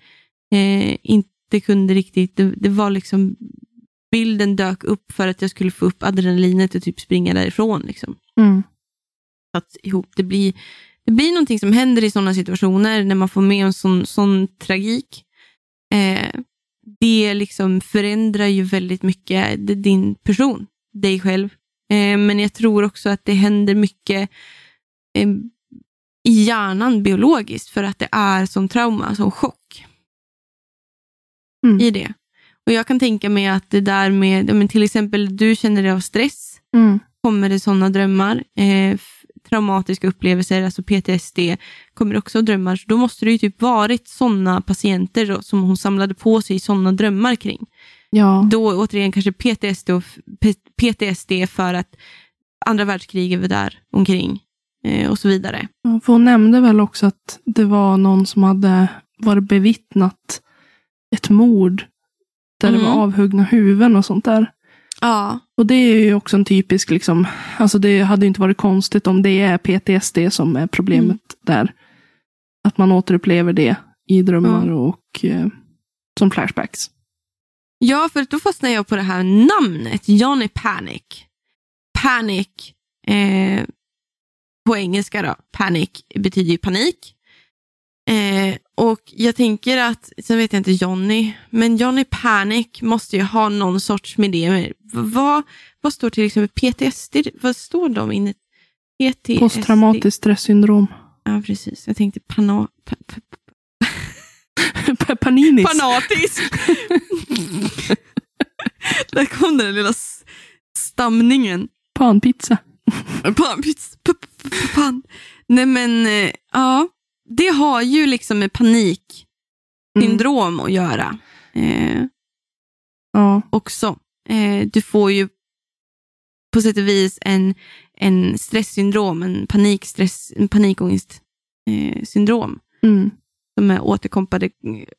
eh, inte kunde riktigt, det, det var liksom, bilden dök upp för att jag skulle få upp adrenalinet och typ springa därifrån. Liksom Mm. satt ihop. Det blir, det blir någonting som händer i sådana situationer när man får med en sån, sån tragik. Eh, det liksom förändrar ju väldigt mycket din person, dig själv. Eh, men jag tror också att det händer mycket eh, i hjärnan biologiskt för att det är som trauma, som chock Mm. i det. Och Jag kan tänka mig att det där med, men till exempel du känner dig av stress, Mm. kommer det sådana drömmar. Eh, traumatiska upplevelser, alltså PTSD, kommer också drömmar. Så då måste det ju typ varit sådana patienter då, som hon samlade på sig sådana drömmar kring. Ja. Då återigen kanske PTSD, och, PTSD för att andra världskriget var där omkring eh, och så vidare. Ja, För hon nämnde väl också att det var någon som hade varit bevittnat ett mord där det Mm. var avhuggna huvuden och sånt där. Ja, Och det är ju också en typisk, liksom, alltså det hade ju inte varit konstigt om det är PTSD som är problemet Mm. där. Att man återupplever det i drömmar och eh, som flashbacks. Ja, för då fastnar jag på det här namnet, Johnny Panic. Panic Eh, på engelska då, panic betyder ju panik. Eh, och jag tänker att, sen vet jag inte Johnny, men Johnny Panic måste ju ha någon sorts med det. med- Vad, vad står till exempel PTSD? Vad står de inne? PTSD? Posttraumatiskt stresssyndrom. Ja, precis. Jag tänkte pana, pa, pa, Paninis. panatisk. Där kom den lilla stamningen. Panpizza. Pan, pizz, p- p- p- pan. Nej men, eh, ja. Det har ju liksom med paniksyndrom Mm. att göra. Eh, Ja. också. Eh, du får ju på sätt och vis en, en stresssyndrom, en panikstress, en panikångest eh, Mm. som är återkopplade,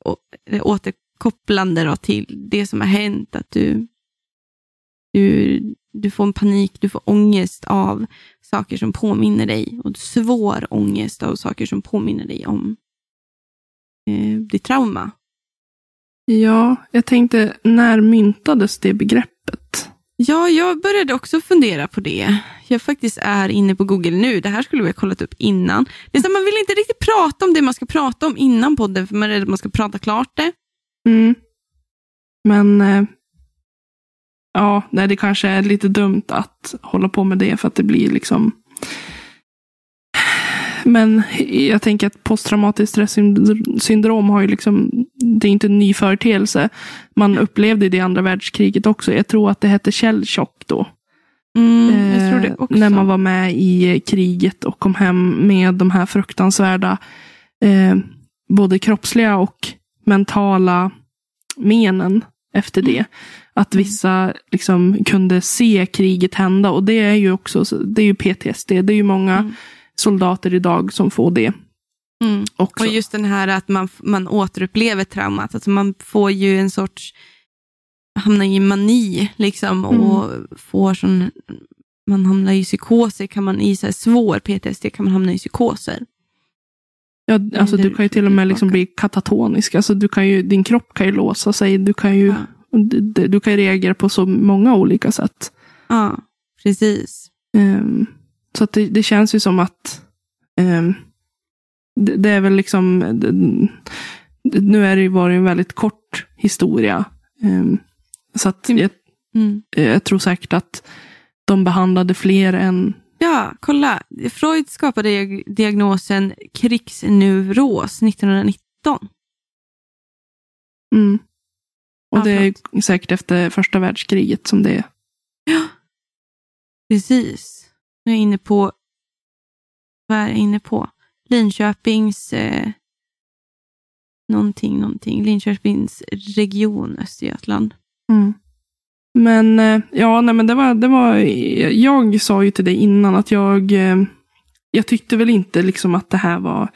å- eh, återkopplande då till det som har hänt. Att du, du, du får en panik, du får ångest av saker som påminner dig och svår ångest av saker som påminner dig om eh, ditt trauma. ja, jag tänkte, när myntades det begreppet? Ja, jag började också fundera på det. Jag faktiskt är inne på Google nu. Det här skulle vi ha kollat upp innan. Det är så man vill inte riktigt prata om det man ska prata om innan podden, för man är rädd att man ska prata klart det. Mm. Men eh, ja, nej, det kanske är lite dumt att hålla på med det för att det blir liksom men jag tänker att posttraumatiskt stresssyndrom har ju liksom, det är inte en ny företeelse. Man upplevde det i andra världskriget också. Jag tror att det hette källchock då. Mm, jag tror det Eh, också. När man var med i kriget och kom hem med de här fruktansvärda eh, både kroppsliga och mentala menen efter det. Att vissa liksom kunde se kriget hända och det är ju också det är ju PTSD. Det är ju många Mm. soldater idag som får det Mm. Och just den här att man, man återupplever traumat. Alltså man får ju en sorts, hamnar i mani liksom och får sån, man hamnar i psykoser, kan man i så svår PTSD kan man hamna i psykoser. Ja, alltså, du kan ju till och med liksom bli katatonisk. Alltså, du kan ju, din kropp kan ju låsa sig. Du kan ju, Ja. du, du kan reagera på så många olika sätt. Ja, precis. Ehm, så det, det känns ju som att ehm, det, det är väl liksom, det, nu är det ju varit en väldigt kort historia. Ehm, så att jag, Mm. jag tror säkert att de behandlade fler än, Ja, kolla. Freud skapade diag- diagnosen krigsneuros 1919. mm. och Ja, det är säkert efter första världskriget som det är. Precis. Nu är jag inne på, vad är jag inne på? Linköpings, eh, någonting, någonting. Linköpings region, Östergötland. Mm. Men eh, ja, nej, men det var, det var, jag sa ju till dig innan att jag, eh, jag tyckte väl inte liksom att det här var,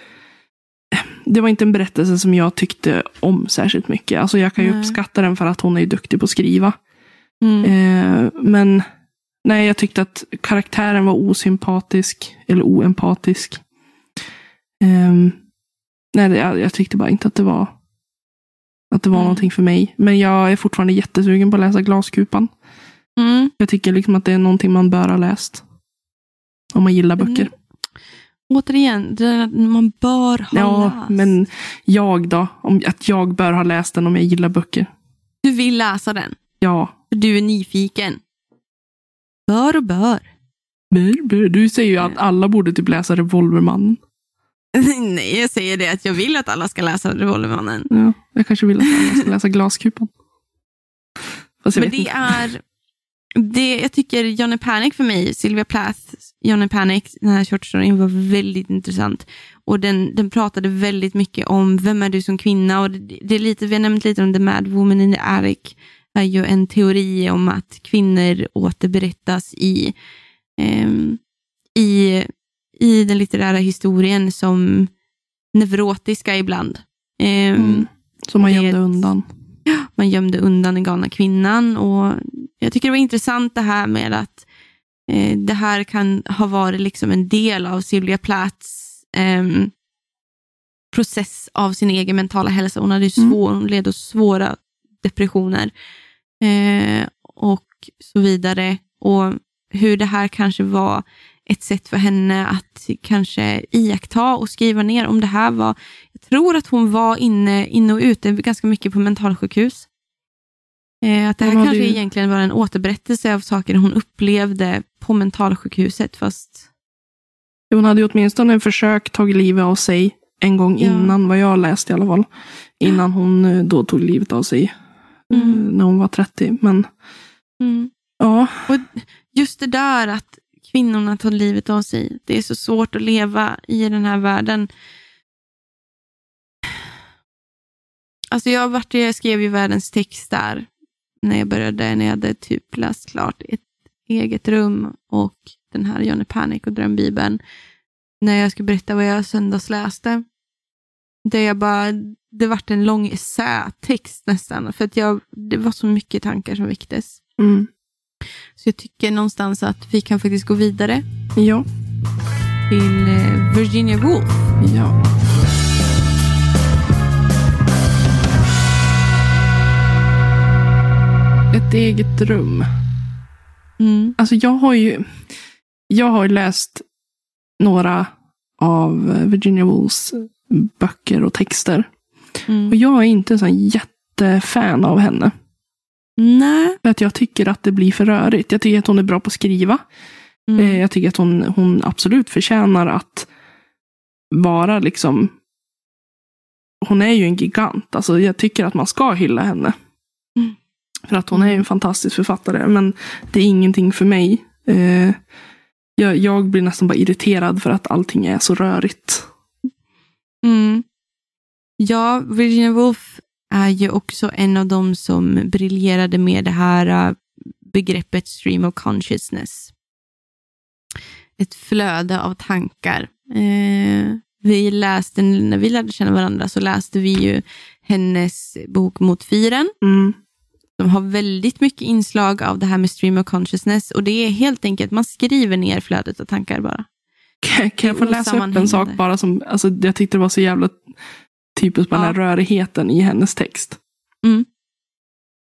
det var inte en berättelse som jag tyckte om särskilt mycket. Alltså jag kan ju Nej. uppskatta den för att hon är duktig på att skriva. Mm. Eh, men nej, jag tyckte att karaktären var osympatisk eller oempatisk. Eh, nej, jag, jag tyckte bara inte att det var att det var Mm. någonting för mig. Men jag är fortfarande jättesugen på att läsa Glaskupan. Mm. Jag tycker liksom att det är någonting man bör ha läst. Om man gillar böcker. Mm. Återigen, man bör ha ja, läst. men jag då? Om, att jag bör ha läst den om jag gillar böcker. Du vill läsa den, Ja. för du är nyfiken. Bör och bör. Bör, bör. Du säger ju att alla borde typ läsa Revolvermannen. Nej, jag säger det att jag vill att alla ska läsa Revolvermannen. Ja, jag kanske vill att alla ska läsa Glaskupan. Fast jag Men det inte. är, det, jag tycker Johnny Panic för mig, Sylvia Plath, Johnny Panic, den här short storyn var väldigt intressant. Och den, den pratade väldigt mycket om vem är du som kvinna och det, det är lite, vi har nämnt lite om The Mad Woman in the Attic, är ju en teori om att kvinnor återberättas i, ehm, i, i den litterära historien som neurotiska ibland. Ehm, Mm. Som man det gömde ett- undan. man gömde undan den galna kvinnan. Och jag tycker det var intressant det här med att eh, det här kan ha varit liksom en del av Sylvia Plaths ehm, process av sin egen mentala hälsa. Hon, hade Mm. svår, hon led av svåra depressioner eh, och så vidare. Och hur det här kanske var ett sätt för henne att kanske iaktta och skriva ner om det här var, jag tror att hon var inne, inne och ute ganska mycket på mentalsjukhus. Eh, att det här kanske ju- egentligen var en återberättelse av saker hon upplevde på mentalsjukhuset, fast Hon hade ju åtminstone försökt tagit livet av sig en gång Ja. innan, vad jag läste i alla fall. Innan hon eh, då tog livet av sig. eh, Mm. När hon var 30. Men mm. ja, just det där att kvinnorna tar livet av sig. Det är så svårt att leva i den här världen. Alltså jag, vart, jag skrev ju världens text där när jag började, när jag hade typ läst klart ett eget rum och den här Johnny Panic och Drömbibeln. När jag skulle berätta vad jag söndagsläste. Där jag bara, det vart en lång essätext nästan, för att jag, det var så mycket tankar som väcktes. mm, så jag tycker någonstans att vi kan faktiskt gå vidare ja, till eh, Virginia Woolf. ja. Ett eget rum. Mm. Alltså jag har ju jag har läst några av Virginia Woolfs böcker och texter. Mm. Och jag är inte sån jättefan av henne. Nej. För att jag tycker att det blir för rörigt. Jag tycker att hon är bra på att skriva. Mm. Eh, Jag tycker att hon, hon absolut förtjänar att vara liksom... Hon är ju en gigant. Alltså jag tycker att man ska hylla henne. Mm. För att hon är en fantastisk författare. Men det är ingenting för mig. Eh, jag, jag blir nästan bara irriterad för att allting är så rörigt. Mm. Ja, Virginia Woolf är ju också en av dem som briljerade med det här äh, begreppet stream of consciousness. Ett flöde av tankar. Eh, vi läste, när vi lärde känna varandra så läste vi ju hennes bok Mot fyren. Mm. De har väldigt mycket inslag av det här med stream of consciousness och det är helt enkelt, man skriver ner flödet av tankar bara. Kan, kan jag få läsa upp en sak bara som, alltså jag tyckte det var så jävla typiskt den här Ja. rörigheten i hennes text. Mm.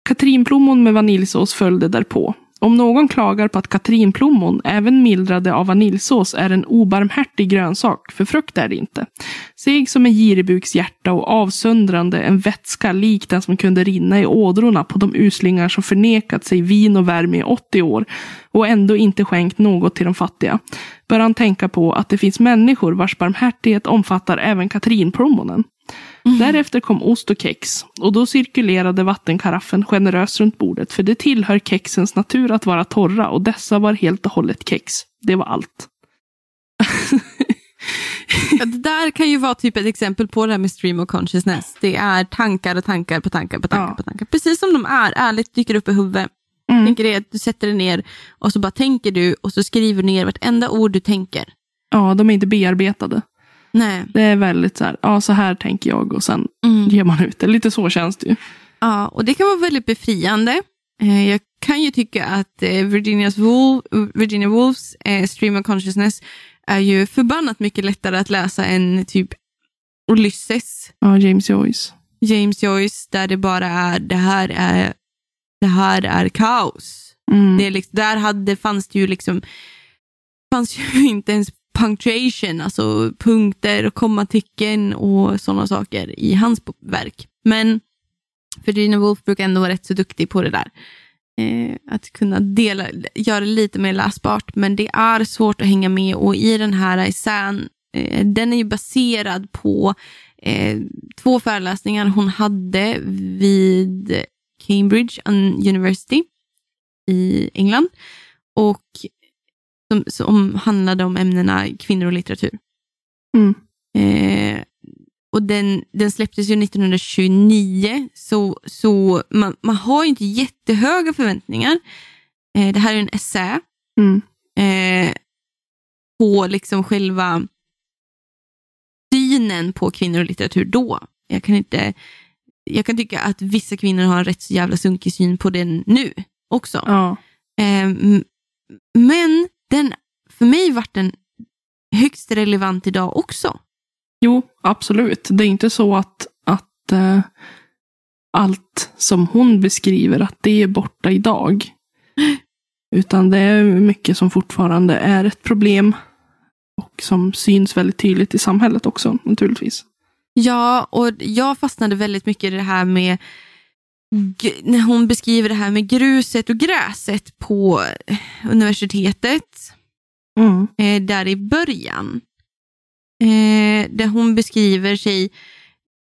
Katrinplommon med vaniljsås följde därpå. Om någon klagar på att katrinplommon, även mildrade av vaniljsås, är en obarmhärtig grönsak, för frukt är det inte. Seg som en giribuks hjärta och avsöndrande en vätska lik den som kunde rinna i ådrorna på de uslingar som förnekat sig vin och värme i 80 år och ändå inte skänkt något till de fattiga, bör han tänka på att det finns människor vars barmhärtighet omfattar även katrinplommonen. Därefter kom ost och kex och då cirkulerade vattenkaraffen generöst runt bordet för det tillhör kexens natur att vara torra och dessa var helt och hållet kex. Det var allt. Det där kan ju vara typ ett exempel på det här med stream of consciousness. Det är tankar och tankar på tankar på tankar Ja. på tankar. Precis som de är, ärligt dyker upp i huvudet. Mm. Tänker det du sätter dig ner och så bara tänker du och så skriver du ner vartenda ord du tänker. Ja, de är inte bearbetade. Nej. Det är väldigt så här, ja så här tänker jag och sen Mm. ger man ut det. Lite så känns det ju. Ja, och det kan vara väldigt befriande. Eh, Jag kan ju tycka att eh, Virginias Woolf, Virginia Woolfs eh, Stream of Consciousness är ju förbannat mycket lättare att läsa än typ Ulysses, Ja, James Joyce. James Joyce, där det bara är det här är, det här är kaos. Mm. Det är liksom, där hade, fanns det ju liksom fanns ju inte ens punctuation, alltså punkter och kommatecken och sådana saker i hans verk. Men Virginia Woolf brukar ändå vara rätt så duktig på det där. Eh, att kunna dela, göra det lite mer läsbart, men det är svårt att hänga med och i den här essän, eh, den är ju baserad på eh, två föreläsningar hon hade vid Cambridge University i England och som, som handlade om ämnena kvinnor och litteratur. Mm. Eh, och den, den släpptes ju 1929, så, så man, man har ju inte jättehöga förväntningar. Eh, det här är en essä Mm. eh, på liksom själva synen på kvinnor och litteratur då. Jag kan, inte, jag kan tycka att vissa kvinnor har en rätt så jävla sunkig syn på den nu också. Ja. Eh, m- men den, för mig vart den högst relevant idag också. Jo, absolut. Det är inte så att, att eh, allt som hon beskriver, att det är borta idag. Utan det är mycket som fortfarande är ett problem. Och som syns väldigt tydligt i samhället också naturligtvis. Ja, och jag fastnade väldigt mycket i det här med när hon beskriver det här med gruset och gräset på universitetet. Mm. Eh, där i början. Eh, där hon beskriver sig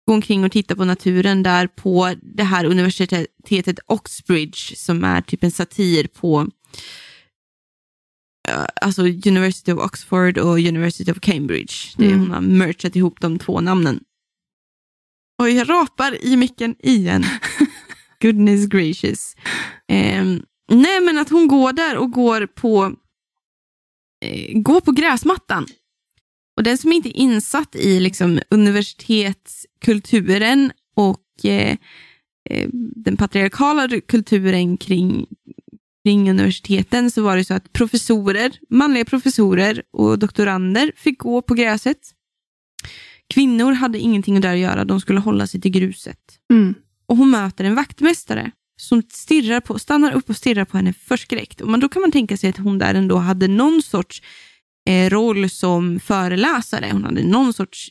gå omkring och titta på naturen där på det här universitetet Oxbridge som är typ en satir på alltså University of Oxford och University of Cambridge. Det mm. Hon har merchat ihop de två namnen. Och jag rapar i micken igen. Goodness gracious. Eh, nej men att hon går där och går på, eh, går på gräsmattan. Och den som inte är insatt i liksom, universitetskulturen och eh, eh den patriarkala kulturen kring, kring universiteten så var det så att professorer, manliga professorer och doktorander fick gå på gräset. Kvinnor hade ingenting där att göra, de skulle hålla sig till gruset. Mm. Och hon möter en vaktmästare som stirrar på, stannar upp och stirrar på henne förskräckt. Och man, då kan man tänka sig att hon där ändå hade någon sorts eh, roll som föreläsare. Hon hade någon sorts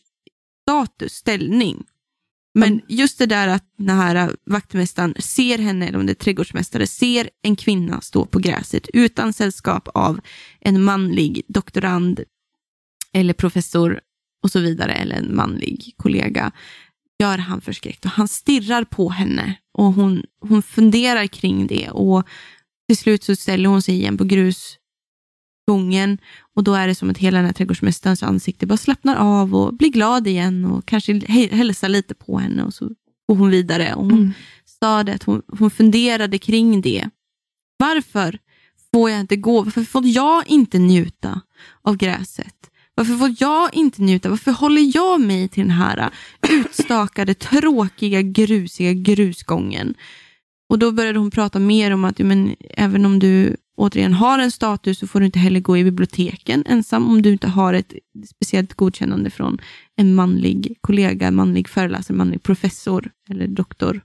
status, ställning. Men just det där att den här vaktmästaren ser henne, eller om det är trädgårdsmästare, ser en kvinna stå på gräset utan sällskap av en manlig doktorand eller professor och så vidare, eller en manlig kollega, gör han förskräckt. Och han stirrar på henne och hon, hon funderar kring det och till slut så ställer hon sig igen på grusgången och då är det som att hela den här trädgårdsmästarens ansikte bara slappnar av och blir glad igen och kanske hälsar lite på henne och så går hon vidare. Och hon mm. sa det att hon, hon funderade kring det. Varför får jag inte gå? Varför får jag inte njuta av gräset? Varför får jag inte njuta? Varför håller jag mig till den här utstakade, tråkiga, grusiga grusgången? Och då började hon prata mer om att men, även om du återigen har en status så får du inte heller gå i biblioteken ensam om du inte har ett speciellt godkännande från en manlig kollega, manlig föreläsare, manlig professor eller doktor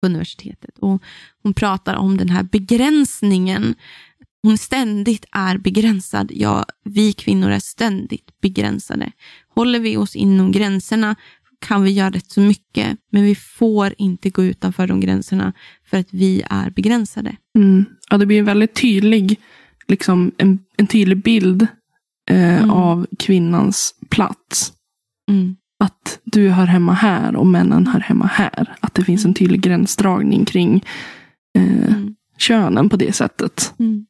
på universitetet. Och hon pratar om den här begränsningen. Hon ständigt är begränsad. Ja, vi kvinnor är ständigt begränsade. Håller vi oss inom gränserna kan vi göra rätt så mycket, men vi får inte gå utanför de gränserna för att vi är begränsade. Mm. Ja, det blir en väldigt tydlig, liksom en, en tydlig bild eh, mm. av kvinnans plats. Mm. Att du hör hemma här och männen hör hemma här. Att det finns en tydlig gränsdragning kring eh, mm. könen på det sättet. Mm.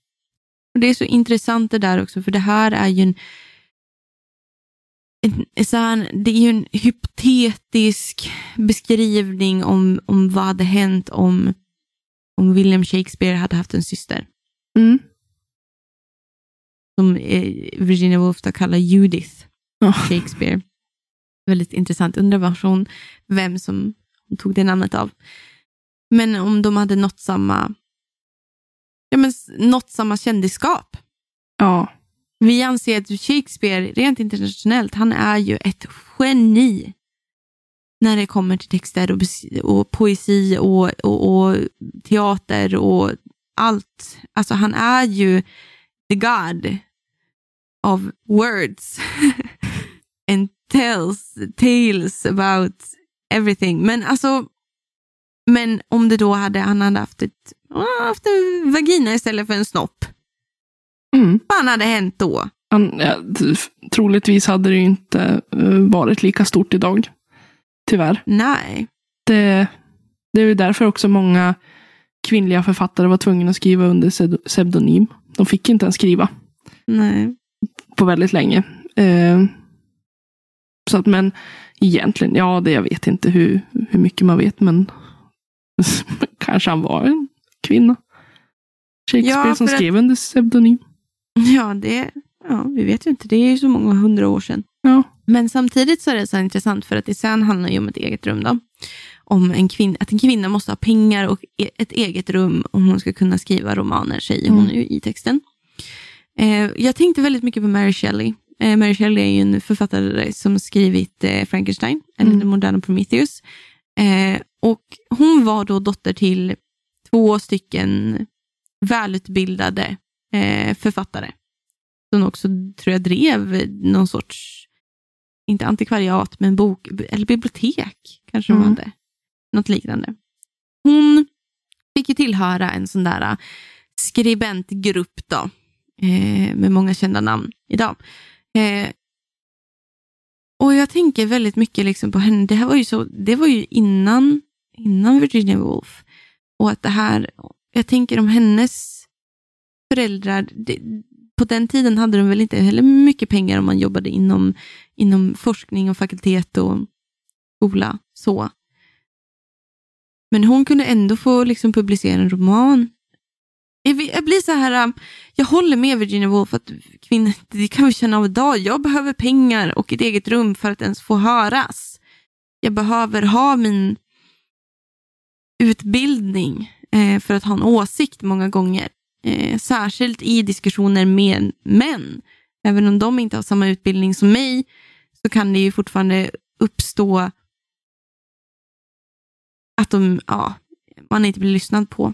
Och Det är så intressant det där också, för det här är ju en så här, det är ju en hypotetisk beskrivning om, om vad hade hänt om, om William Shakespeare hade haft en syster. Mm. Som Virginia Woolf kallar Judith oh. Shakespeare. Väldigt intressant. Undrar var hon, vem som hon tog det namnet av. Men om de hade nått samma, ja, men, nått samma kändisskap. Ja. Vi anser att Shakespeare, rent internationellt, han är ju ett geni när det kommer till texter och, och poesi och, och, och, teater och allt. Alltså han är ju the God of words and tells tales about everything. Men alltså, men om det då hade, han hade haft, ett, haft en vagina istället för en snopp. Mm. Vad hade hänt då? Han, ja, troligtvis hade det inte eh, varit lika stort idag. Tyvärr. Nej. Det, det är därför också många kvinnliga författare var tvungna att skriva under pseudonym. De fick inte ens skriva. Nej. På väldigt länge. Eh, så att, men egentligen, ja, det, jag vet inte hur, hur mycket man vet, men kanske han var en kvinna. Shakespeare ja, som skrev under pseudonym. Ja, det, ja, vi vet ju inte. Det är ju så många hundra år sedan. Ja. Men samtidigt så är det så intressant för att det sen handlar ju om ett eget rum. Då. Om en kvinna, att en kvinna måste ha pengar och e-, ett eget rum om hon ska kunna skriva romaner, säger hon mm. i texten. Eh, jag tänkte väldigt mycket på Mary Shelley. Eh, Mary Shelley är ju en författare som skrivit eh, Frankenstein, eller mm. den moderna Prometheus. Eh, och hon var då dotter till två stycken välutbildade eh, författare. Som också tror jag drev någon sorts, inte antikvariat, men bok, eller bibliotek kanske de Mm. hade. Något liknande. Hon fick ju tillhöra en sån där eh, skribentgrupp då, eh, med många kända namn idag. Eh, och jag tänker väldigt mycket liksom på henne. Det här var ju, så, det var ju innan, innan Virginia Woolf. Och att det här, jag tänker om hennes föräldrar, det, på den tiden hade de väl inte heller mycket pengar om man jobbade inom, inom forskning och fakultet och skola. Så. Men hon kunde ändå få liksom publicera en roman. Jag blir- så här, um, jag håller med Virginia Woolf att kvinnor, det kan vi känna av idag, jag behöver pengar och ett eget rum för att ens få höras. Jag behöver ha min utbildning eh, för att ha en åsikt många gånger. Eh, särskilt i diskussioner med män. Även om de inte har samma utbildning som mig så kan det ju fortfarande uppstå att de, ja, man inte blir lyssnad på.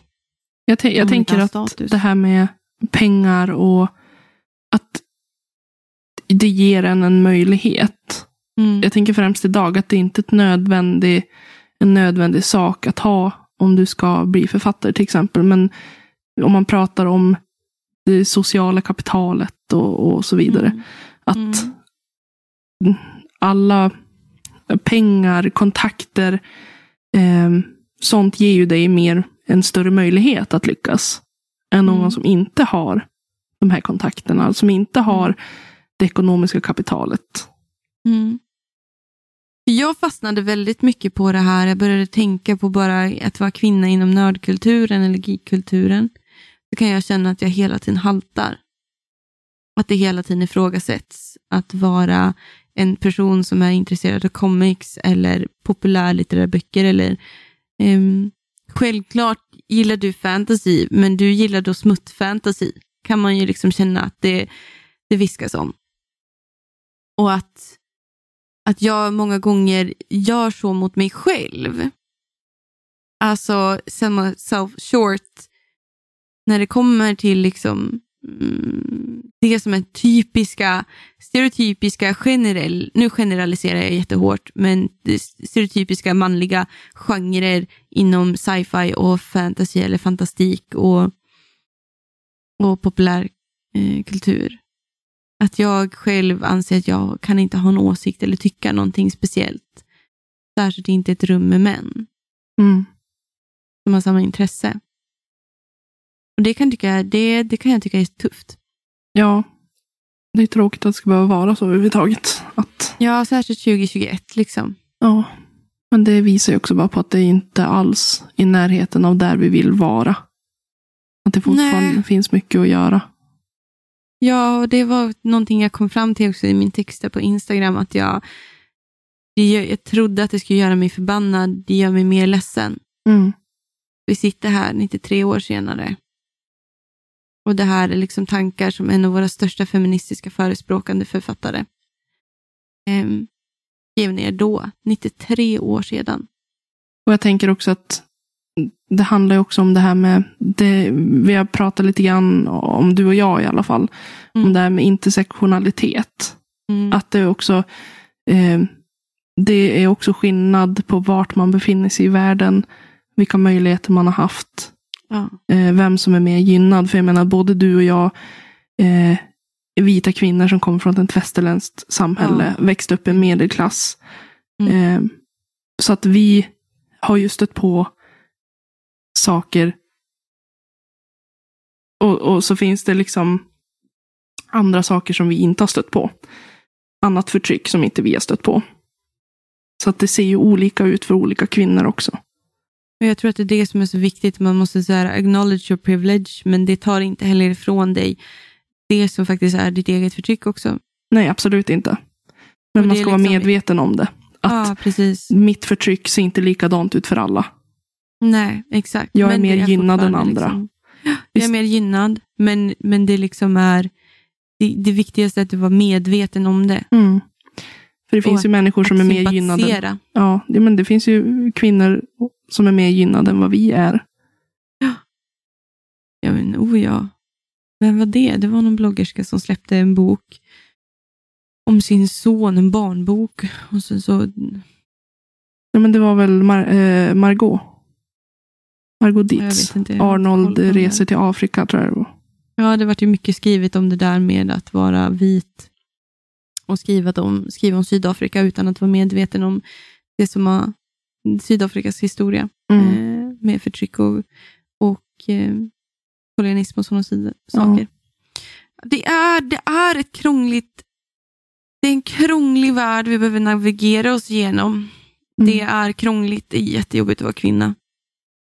Jag, jag tänker att det här med pengar och att det ger en en möjlighet. Mm. Jag tänker främst idag att det inte är ett nödvändig, en nödvändig sak att ha om du ska bli författare till exempel. Men om man pratar om det sociala kapitalet och, och så vidare. Mm. Att Mm. alla pengar, kontakter, eh, sånt ger ju dig mer en större möjlighet att lyckas. Än någon Mm. som inte har de här kontakterna, som inte har det ekonomiska kapitalet. Mm. Jag fastnade väldigt mycket på det här. Jag började tänka på bara att vara kvinna inom nördkulturen eller geekkulturen. Då kan jag känna att jag hela tiden haltar. Att det hela tiden ifrågasätts. Att vara en person som är intresserad av comics eller populärlitterära böcker. Eller, um, självklart gillar du fantasy, men du gillar då smuttfantasy. Kan man ju liksom känna att det, det viskas om. Och att, att jag många gånger gör så mot mig själv. Alltså, sell myself short när det kommer till liksom mm, det som är typiska, stereotypiska, generell, nu generaliserar jag jättehårt, men stereotypiska manliga genrer inom sci-fi och fantasy eller fantastik och, och populärkultur. eh. Att jag själv anser att jag kan inte ha en åsikt eller tycka någonting speciellt. Särskilt inte ett rum med män Mm. som har samma intresse. Och det kan, tycka, det, det kan jag tycka är tufft. Ja, det är tråkigt att det ska behöva vara så överhuvudtaget. Att, Ja, särskilt 2021 liksom. ja. Men det visar ju också bara på att det inte alls är i närheten av där vi vill vara. Att det fortfarande Nej. finns mycket att göra. Ja, och det var någonting jag kom fram till också i min text på Instagram, att jag, det, jag trodde att det skulle göra mig förbannad, det gör mig mer ledsen. Mm. Vi sitter här 93 år senare. Och det här är liksom tankar som en av våra största feministiska förespråkande författare um, skrev ner då, 93 år sedan. Och jag tänker också att det handlar ju också om det här med, det, vi har pratat lite grann om du och jag i alla fall, om Mm. det här med intersektionalitet. Mm. Att det också, eh, det är också skillnad på vart man befinner sig i världen, vilka möjligheter man har haft, Ja. eh, vem som är mer gynnad. För jag menar, både du och jag eh, är vita kvinnor som kommer från ett västerländskt samhälle, växte upp i en medelklass. Mm. Eh, så att vi har ju stött på saker. Och, och så finns det liksom andra saker som vi inte har stött på. Annat förtryck som inte vi har stött på. Så att det ser ju olika ut för olika kvinnor också. Och jag tror att det är det som är så viktigt. Man måste så här, acknowledge your privilege, men det tar inte heller ifrån dig det som faktiskt är ditt eget förtryck också. Nej, absolut inte. Men man ska vara liksom- medveten om det. Att Ja, mitt förtryck ser inte likadant ut för alla. Nej, exakt. Jag är Men mer det gynnad än andra. Liksom, jag är mer gynnad, men, men det liksom är det, det viktigaste är att du var medveten om det. Mm. För det finns Och ju människor som är mer gynnade. Ja, det- men det finns ju kvinnor som är mer gynnade än vad vi är. Jag men, oh ja. Vem var det? Det var någon bloggerska som släppte en bok om sin son, en barnbok. Och så, så Ja, men det var väl Mar eh, Margot. Margot Dietz. inte, har Arnold reser till Afrika tror jag det var. Ja, det vart ju mycket skrivet om det där med att vara vit och skriva om, skriva om Sydafrika utan att vara medveten om det som var Sydafrikas historia Mm. eh, med förtryck och, och eh, kolonialism och sådana saker. Det, är, det är ett krångligt det är en krånglig värld vi behöver navigera oss igenom. Mm. Det är krångligt, det är jättejobbigt att vara kvinna.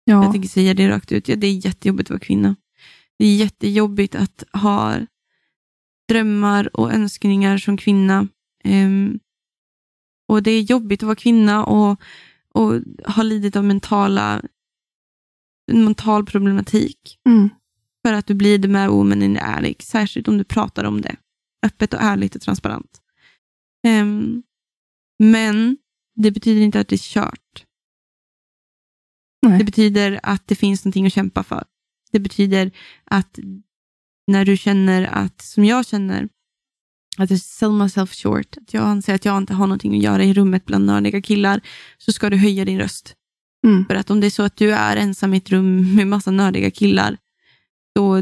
Ja. Jag tänker säga det rakt ut. Ja, det är jättejobbigt att vara kvinna. Det är jättejobbigt att ha drömmar och önskningar som kvinna. Ehm, och Det är jobbigt att vara kvinna och, och ha lidit av mentala, en mental problematik. Mm. För att du blir the mad woman in the attic. Särskilt om du pratar om det. Öppet och ärligt och transparent. Ehm, men det betyder inte att det är kört. Nej. Det betyder att det finns någonting att kämpa för. Det betyder att när du känner att, som jag känner, att jag sell myself short, att jag anser att jag inte har någonting att göra i rummet bland nördiga killar, så ska du höja din röst. Mm. För att om det är så att du är ensam i ett rum med massa nördiga killar, då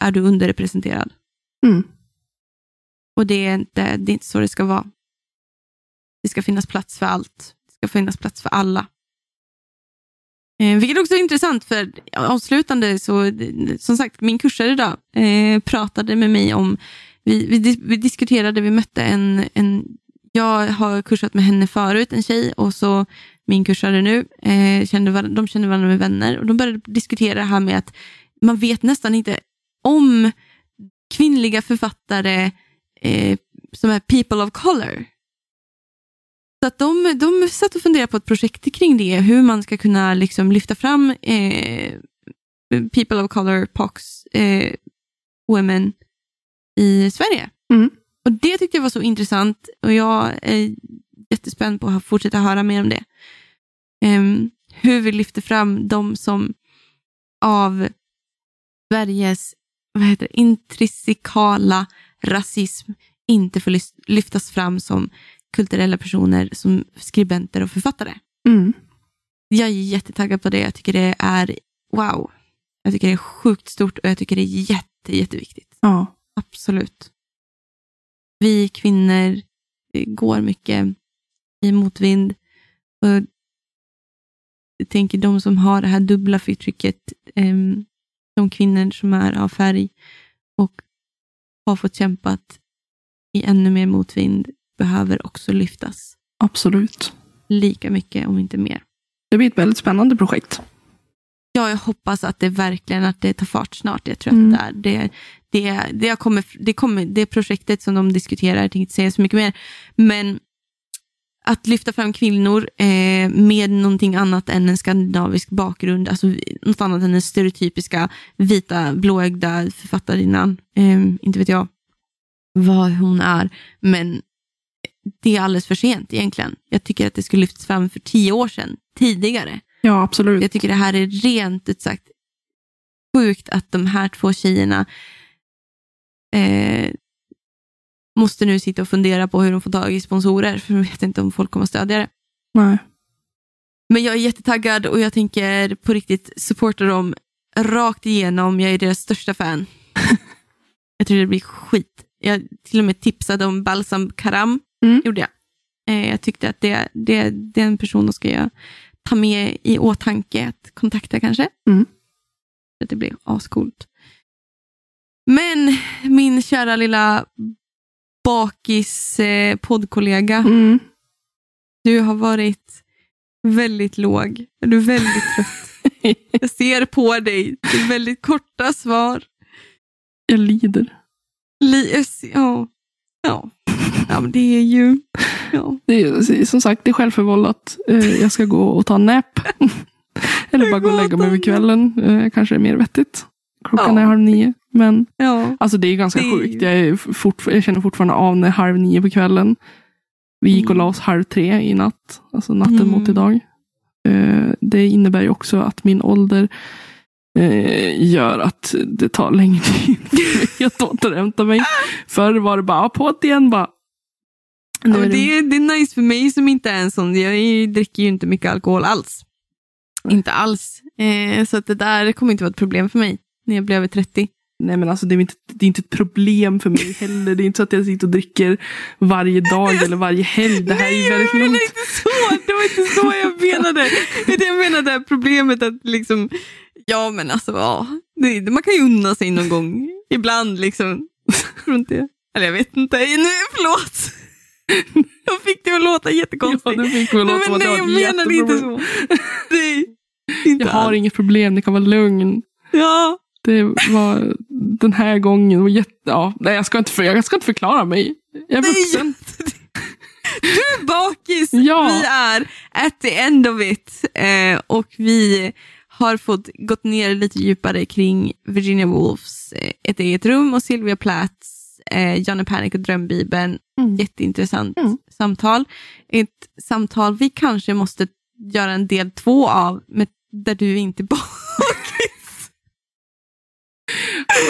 är du underrepresenterad. Mm. Och det är, inte, det är inte så det ska vara. Det ska finnas plats för allt. Det ska finnas plats för alla. Eh, vilket också är intressant, för avslutande så, som sagt, min kursare idag eh, pratade med mig om, vi, vi, vi diskuterade, vi mötte en, en, jag har kursat med henne förut, en tjej, och så min kursare nu, eh, kände, de kände varandra med vänner, och de började diskutera det här med att man vet nästan inte om kvinnliga författare eh, som är people of color. Så att de, de satt och funderade på ett projekt kring det, hur man ska kunna liksom lyfta fram eh, people of color, POX, eh, women i Sverige. Mm. Och Det tyckte jag var så intressant och jag är jättespänd på att fortsätta höra mer om det. Ehm, hur vi lyfter fram de som av Sveriges vad heter det, intrinsikala rasism inte får lyftas fram som kulturella personer, som skribenter och författare. Mm. Jag är jättetaggad på det. Jag tycker det är wow. Jag tycker det är sjukt stort och jag tycker det är jätte, jätteviktigt. Ja. Absolut. Vi kvinnor går mycket i motvind. Och jag tänker de som har det här dubbla förtrycket, em, de kvinnor som är av färg och har fått kämpat i ännu mer motvind, behöver också lyftas Absolut. lika mycket, om inte mer. Det blir ett väldigt spännande projekt. Ja, jag hoppas att det verkligen att det tar fart snart. Jag tror Mm. att det, är, det, det, det, kommer, det, kommer, det projektet som de diskuterar, jag tänkte inte säga så mycket mer, men att lyfta fram kvinnor eh, med någonting annat än en skandinavisk bakgrund, alltså något annat än den stereotypiska vita blåögda författarinnan, eh, inte vet jag vad hon är, men det är alldeles för sent egentligen. Jag tycker att det skulle lyftas fram för tio år sedan, tidigare. Ja, absolut. Jag tycker det här är rent ut sagt sjukt att de här två tjejerna eh, måste nu sitta och fundera på hur de får tag i sponsorer, för de vet inte om folk kommer att stödja det. Nej. Men jag är jättetaggad och jag tänker på riktigt supporta dem rakt igenom. Jag är deras största fan. jag tror det blir skit. Jag till och med tipsade om Balsam Karam, Mm. gjorde jag. Eh, jag tyckte att det, det, den personen ska jag ta med i åtanke att kontakta kanske. Mm. Att det blir ascoolt. Men min kära lilla bakis eh, poddkollega, Mm. du har varit väldigt låg. Du är väldigt trött. Jag ser på dig. Det är väldigt korta svar. Jag lider. Li- ja. Ja. Ja, men det är ju... Ja. Det är som sagt det är självförvållat. Eh, Jag ska gå och ta en nap. Eller bara gå och lägga mig vid kvällen. Eh, Kanske är mer vettigt. Klockan Ja. är halv nio. Men ja. alltså det är ganska Det sjukt. ju- Jag, är fortfar- jag känner fortfarande av när halv nio på kvällen. Vi gick och Mm. la oss halv tre i natt. Alltså natten Mm. mot idag. Eh, Det innebär ju också att min ålder gör att det tar längre tid för mig att återhämta mig. Förr var det bara på det igen. Bara. Ja, är men det- det, är, det är nice för mig som inte är en sån. Jag är- dricker ju inte mycket alkohol alls. Inte alls. Eh, så att det där kommer inte vara ett problem för mig när jag blir över 30. Nej men alltså det är, inte, det är inte ett problem för mig heller. Det är inte så att jag sitter och dricker varje dag eller varje helg. Det här är ju väldigt jag långt. inte så. Det var inte så jag menade. Jag menade problemet att liksom, ja men alltså, ja, det, man kan ju unna sig någon gång. Ibland liksom. Eller jag vet inte. Nu, förlåt. Jag fick det att låta Ja, jättekonstigt. det fick nej, låta som men nej, jag menade inte så. Nej, inte Jag har alls. inget problem, det kan vara lugn. Ja, Det var den här gången. var jätte, ja, nej, jag, ska inte, för, jag ska inte förklara mig. Jag är Nej. vuxen. Du är bakis. Ja. Vi är at the end of it. Eh, och vi har fått gått ner lite djupare kring Virginia Woolfs eh, Ett eget rum och Sylvia Plaths eh, Janne Panic och Drömbibeln. Mm. Jätteintressant Mm. samtal. Ett samtal vi kanske måste göra en del två av, med, där du inte är bakis.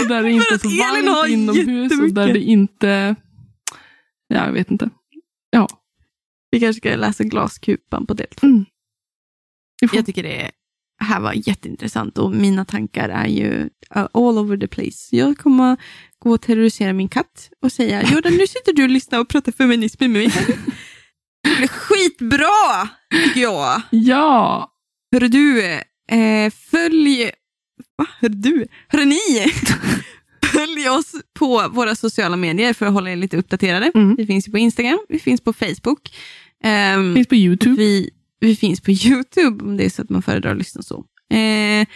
Och där det inte är så varmt inomhus och där det inte... Ja, jag vet inte. Ja. Vi kanske ska läsa Glaskupan på del två. Mm. Jag tycker det här var jätteintressant och mina tankar är ju uh, all over the place. Jag kommer gå och terrorisera min katt och säga Jordan, nu sitter du och lyssnar och pratar feminism med mig. Det blir skitbra, tycker jag. ja! Hörru du, eh, följ... Va? Hörru du? Hörru ni? Följ oss på våra sociala medier för att hålla er lite uppdaterade. Mm. Vi finns ju på Instagram, vi finns på Facebook. Ehm, Finns på YouTube. vi, vi finns på YouTube om det är så att man föredrar att lyssna så. Eh,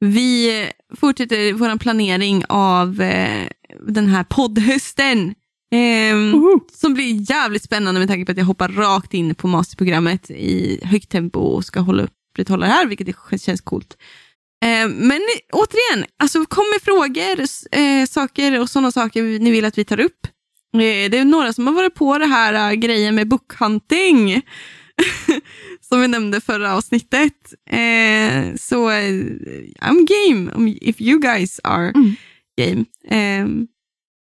vi fortsätter vår planering av eh, den här poddhösten. ehm, Woho! som blir jävligt spännande med tanke på att jag hoppar rakt in på masterprogrammet i högt tempo och ska hålla upprätthålla det här, vilket känns coolt. Eh, men återigen, alltså kom med frågor, eh, saker och sådana saker ni vill att vi tar upp. Eh, det är några som har varit på det här eh, grejen med bookhunting. som vi nämnde förra avsnittet. Eh, så eh, I'm game, if you guys are Mm. game. Eh,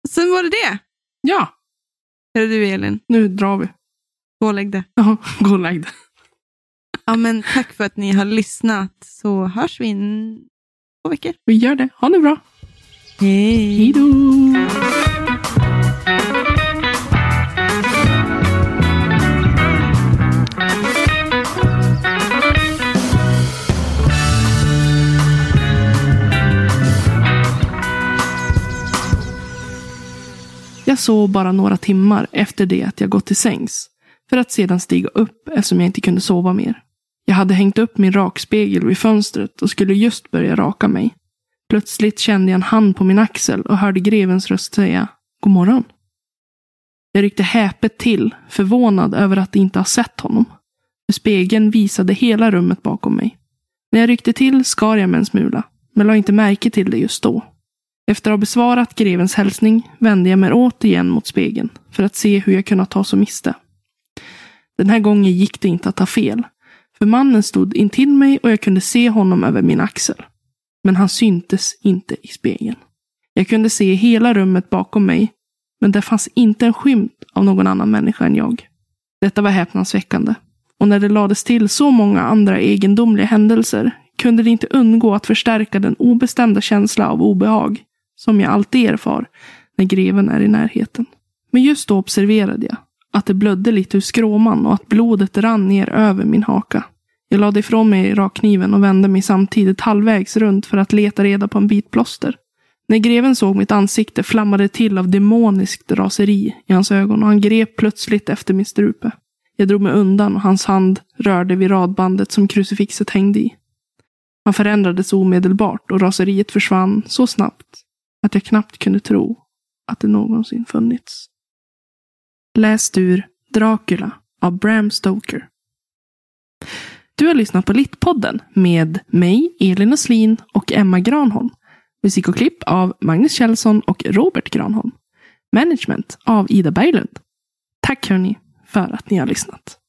sen var det det. Ja, Är du Elin? nu drar vi. Gå och lägg dig. Ja, gå och lägg dig. Ja, men tack för att ni har lyssnat så hörs vi in två veckor. Vi gör det. Ha det bra. Hej! Hej då! Jag sov bara några timmar efter det att jag gått till sängs. För att sedan stiga upp eftersom jag inte kunde sova mer. Jag hade hängt upp min rakspegel vid fönstret och skulle just börja raka mig. Plötsligt kände jag en hand på min axel och hörde grevens röst säga God morgon. Jag ryckte häpet till, förvånad över att inte ha sett honom. För spegeln visade hela rummet bakom mig. När jag ryckte till skar jag mig en smula, men la inte märke till det just då. Efter att ha besvarat grevens hälsning vände jag mig återigen mot spegeln för att se hur jag kunnat ta så miste. Den här gången gick det inte att ta fel, för mannen stod intill mig och jag kunde se honom över min axel. Men han syntes inte i spegeln. Jag kunde se hela rummet bakom mig, men det fanns inte en skymt av någon annan människa än jag. Detta var häpnadsväckande. Och när det lades till så många andra egendomliga händelser kunde det inte undgå att förstärka den obestämda känsla av obehag som jag alltid erfar när greven är i närheten. Men just då observerade jag att det blödde lite ur skråman och att blodet rann ner över min haka. Jag lade ifrån mig rakkniven och vände mig samtidigt halvvägs runt för att leta reda på en bit plåster. När greven såg mitt ansikte flammade det till av demoniskt raseri i hans ögon och han grep plötsligt efter min strupe. Jag drog mig undan och hans hand rörde vid radbandet som krucifixet hängde i. Han förändrades omedelbart och raseriet försvann så snabbt att jag knappt kunde tro att det någonsin funnits. Läst ur Dracula av Bram Stoker. Du har lyssnat på Littpodden med mig, Elin Oslin och Emma Granholm. Musik och klipp av Magnus Kjellson och Robert Granholm. Management av Ida Berglund. Tack hörni för att ni har lyssnat.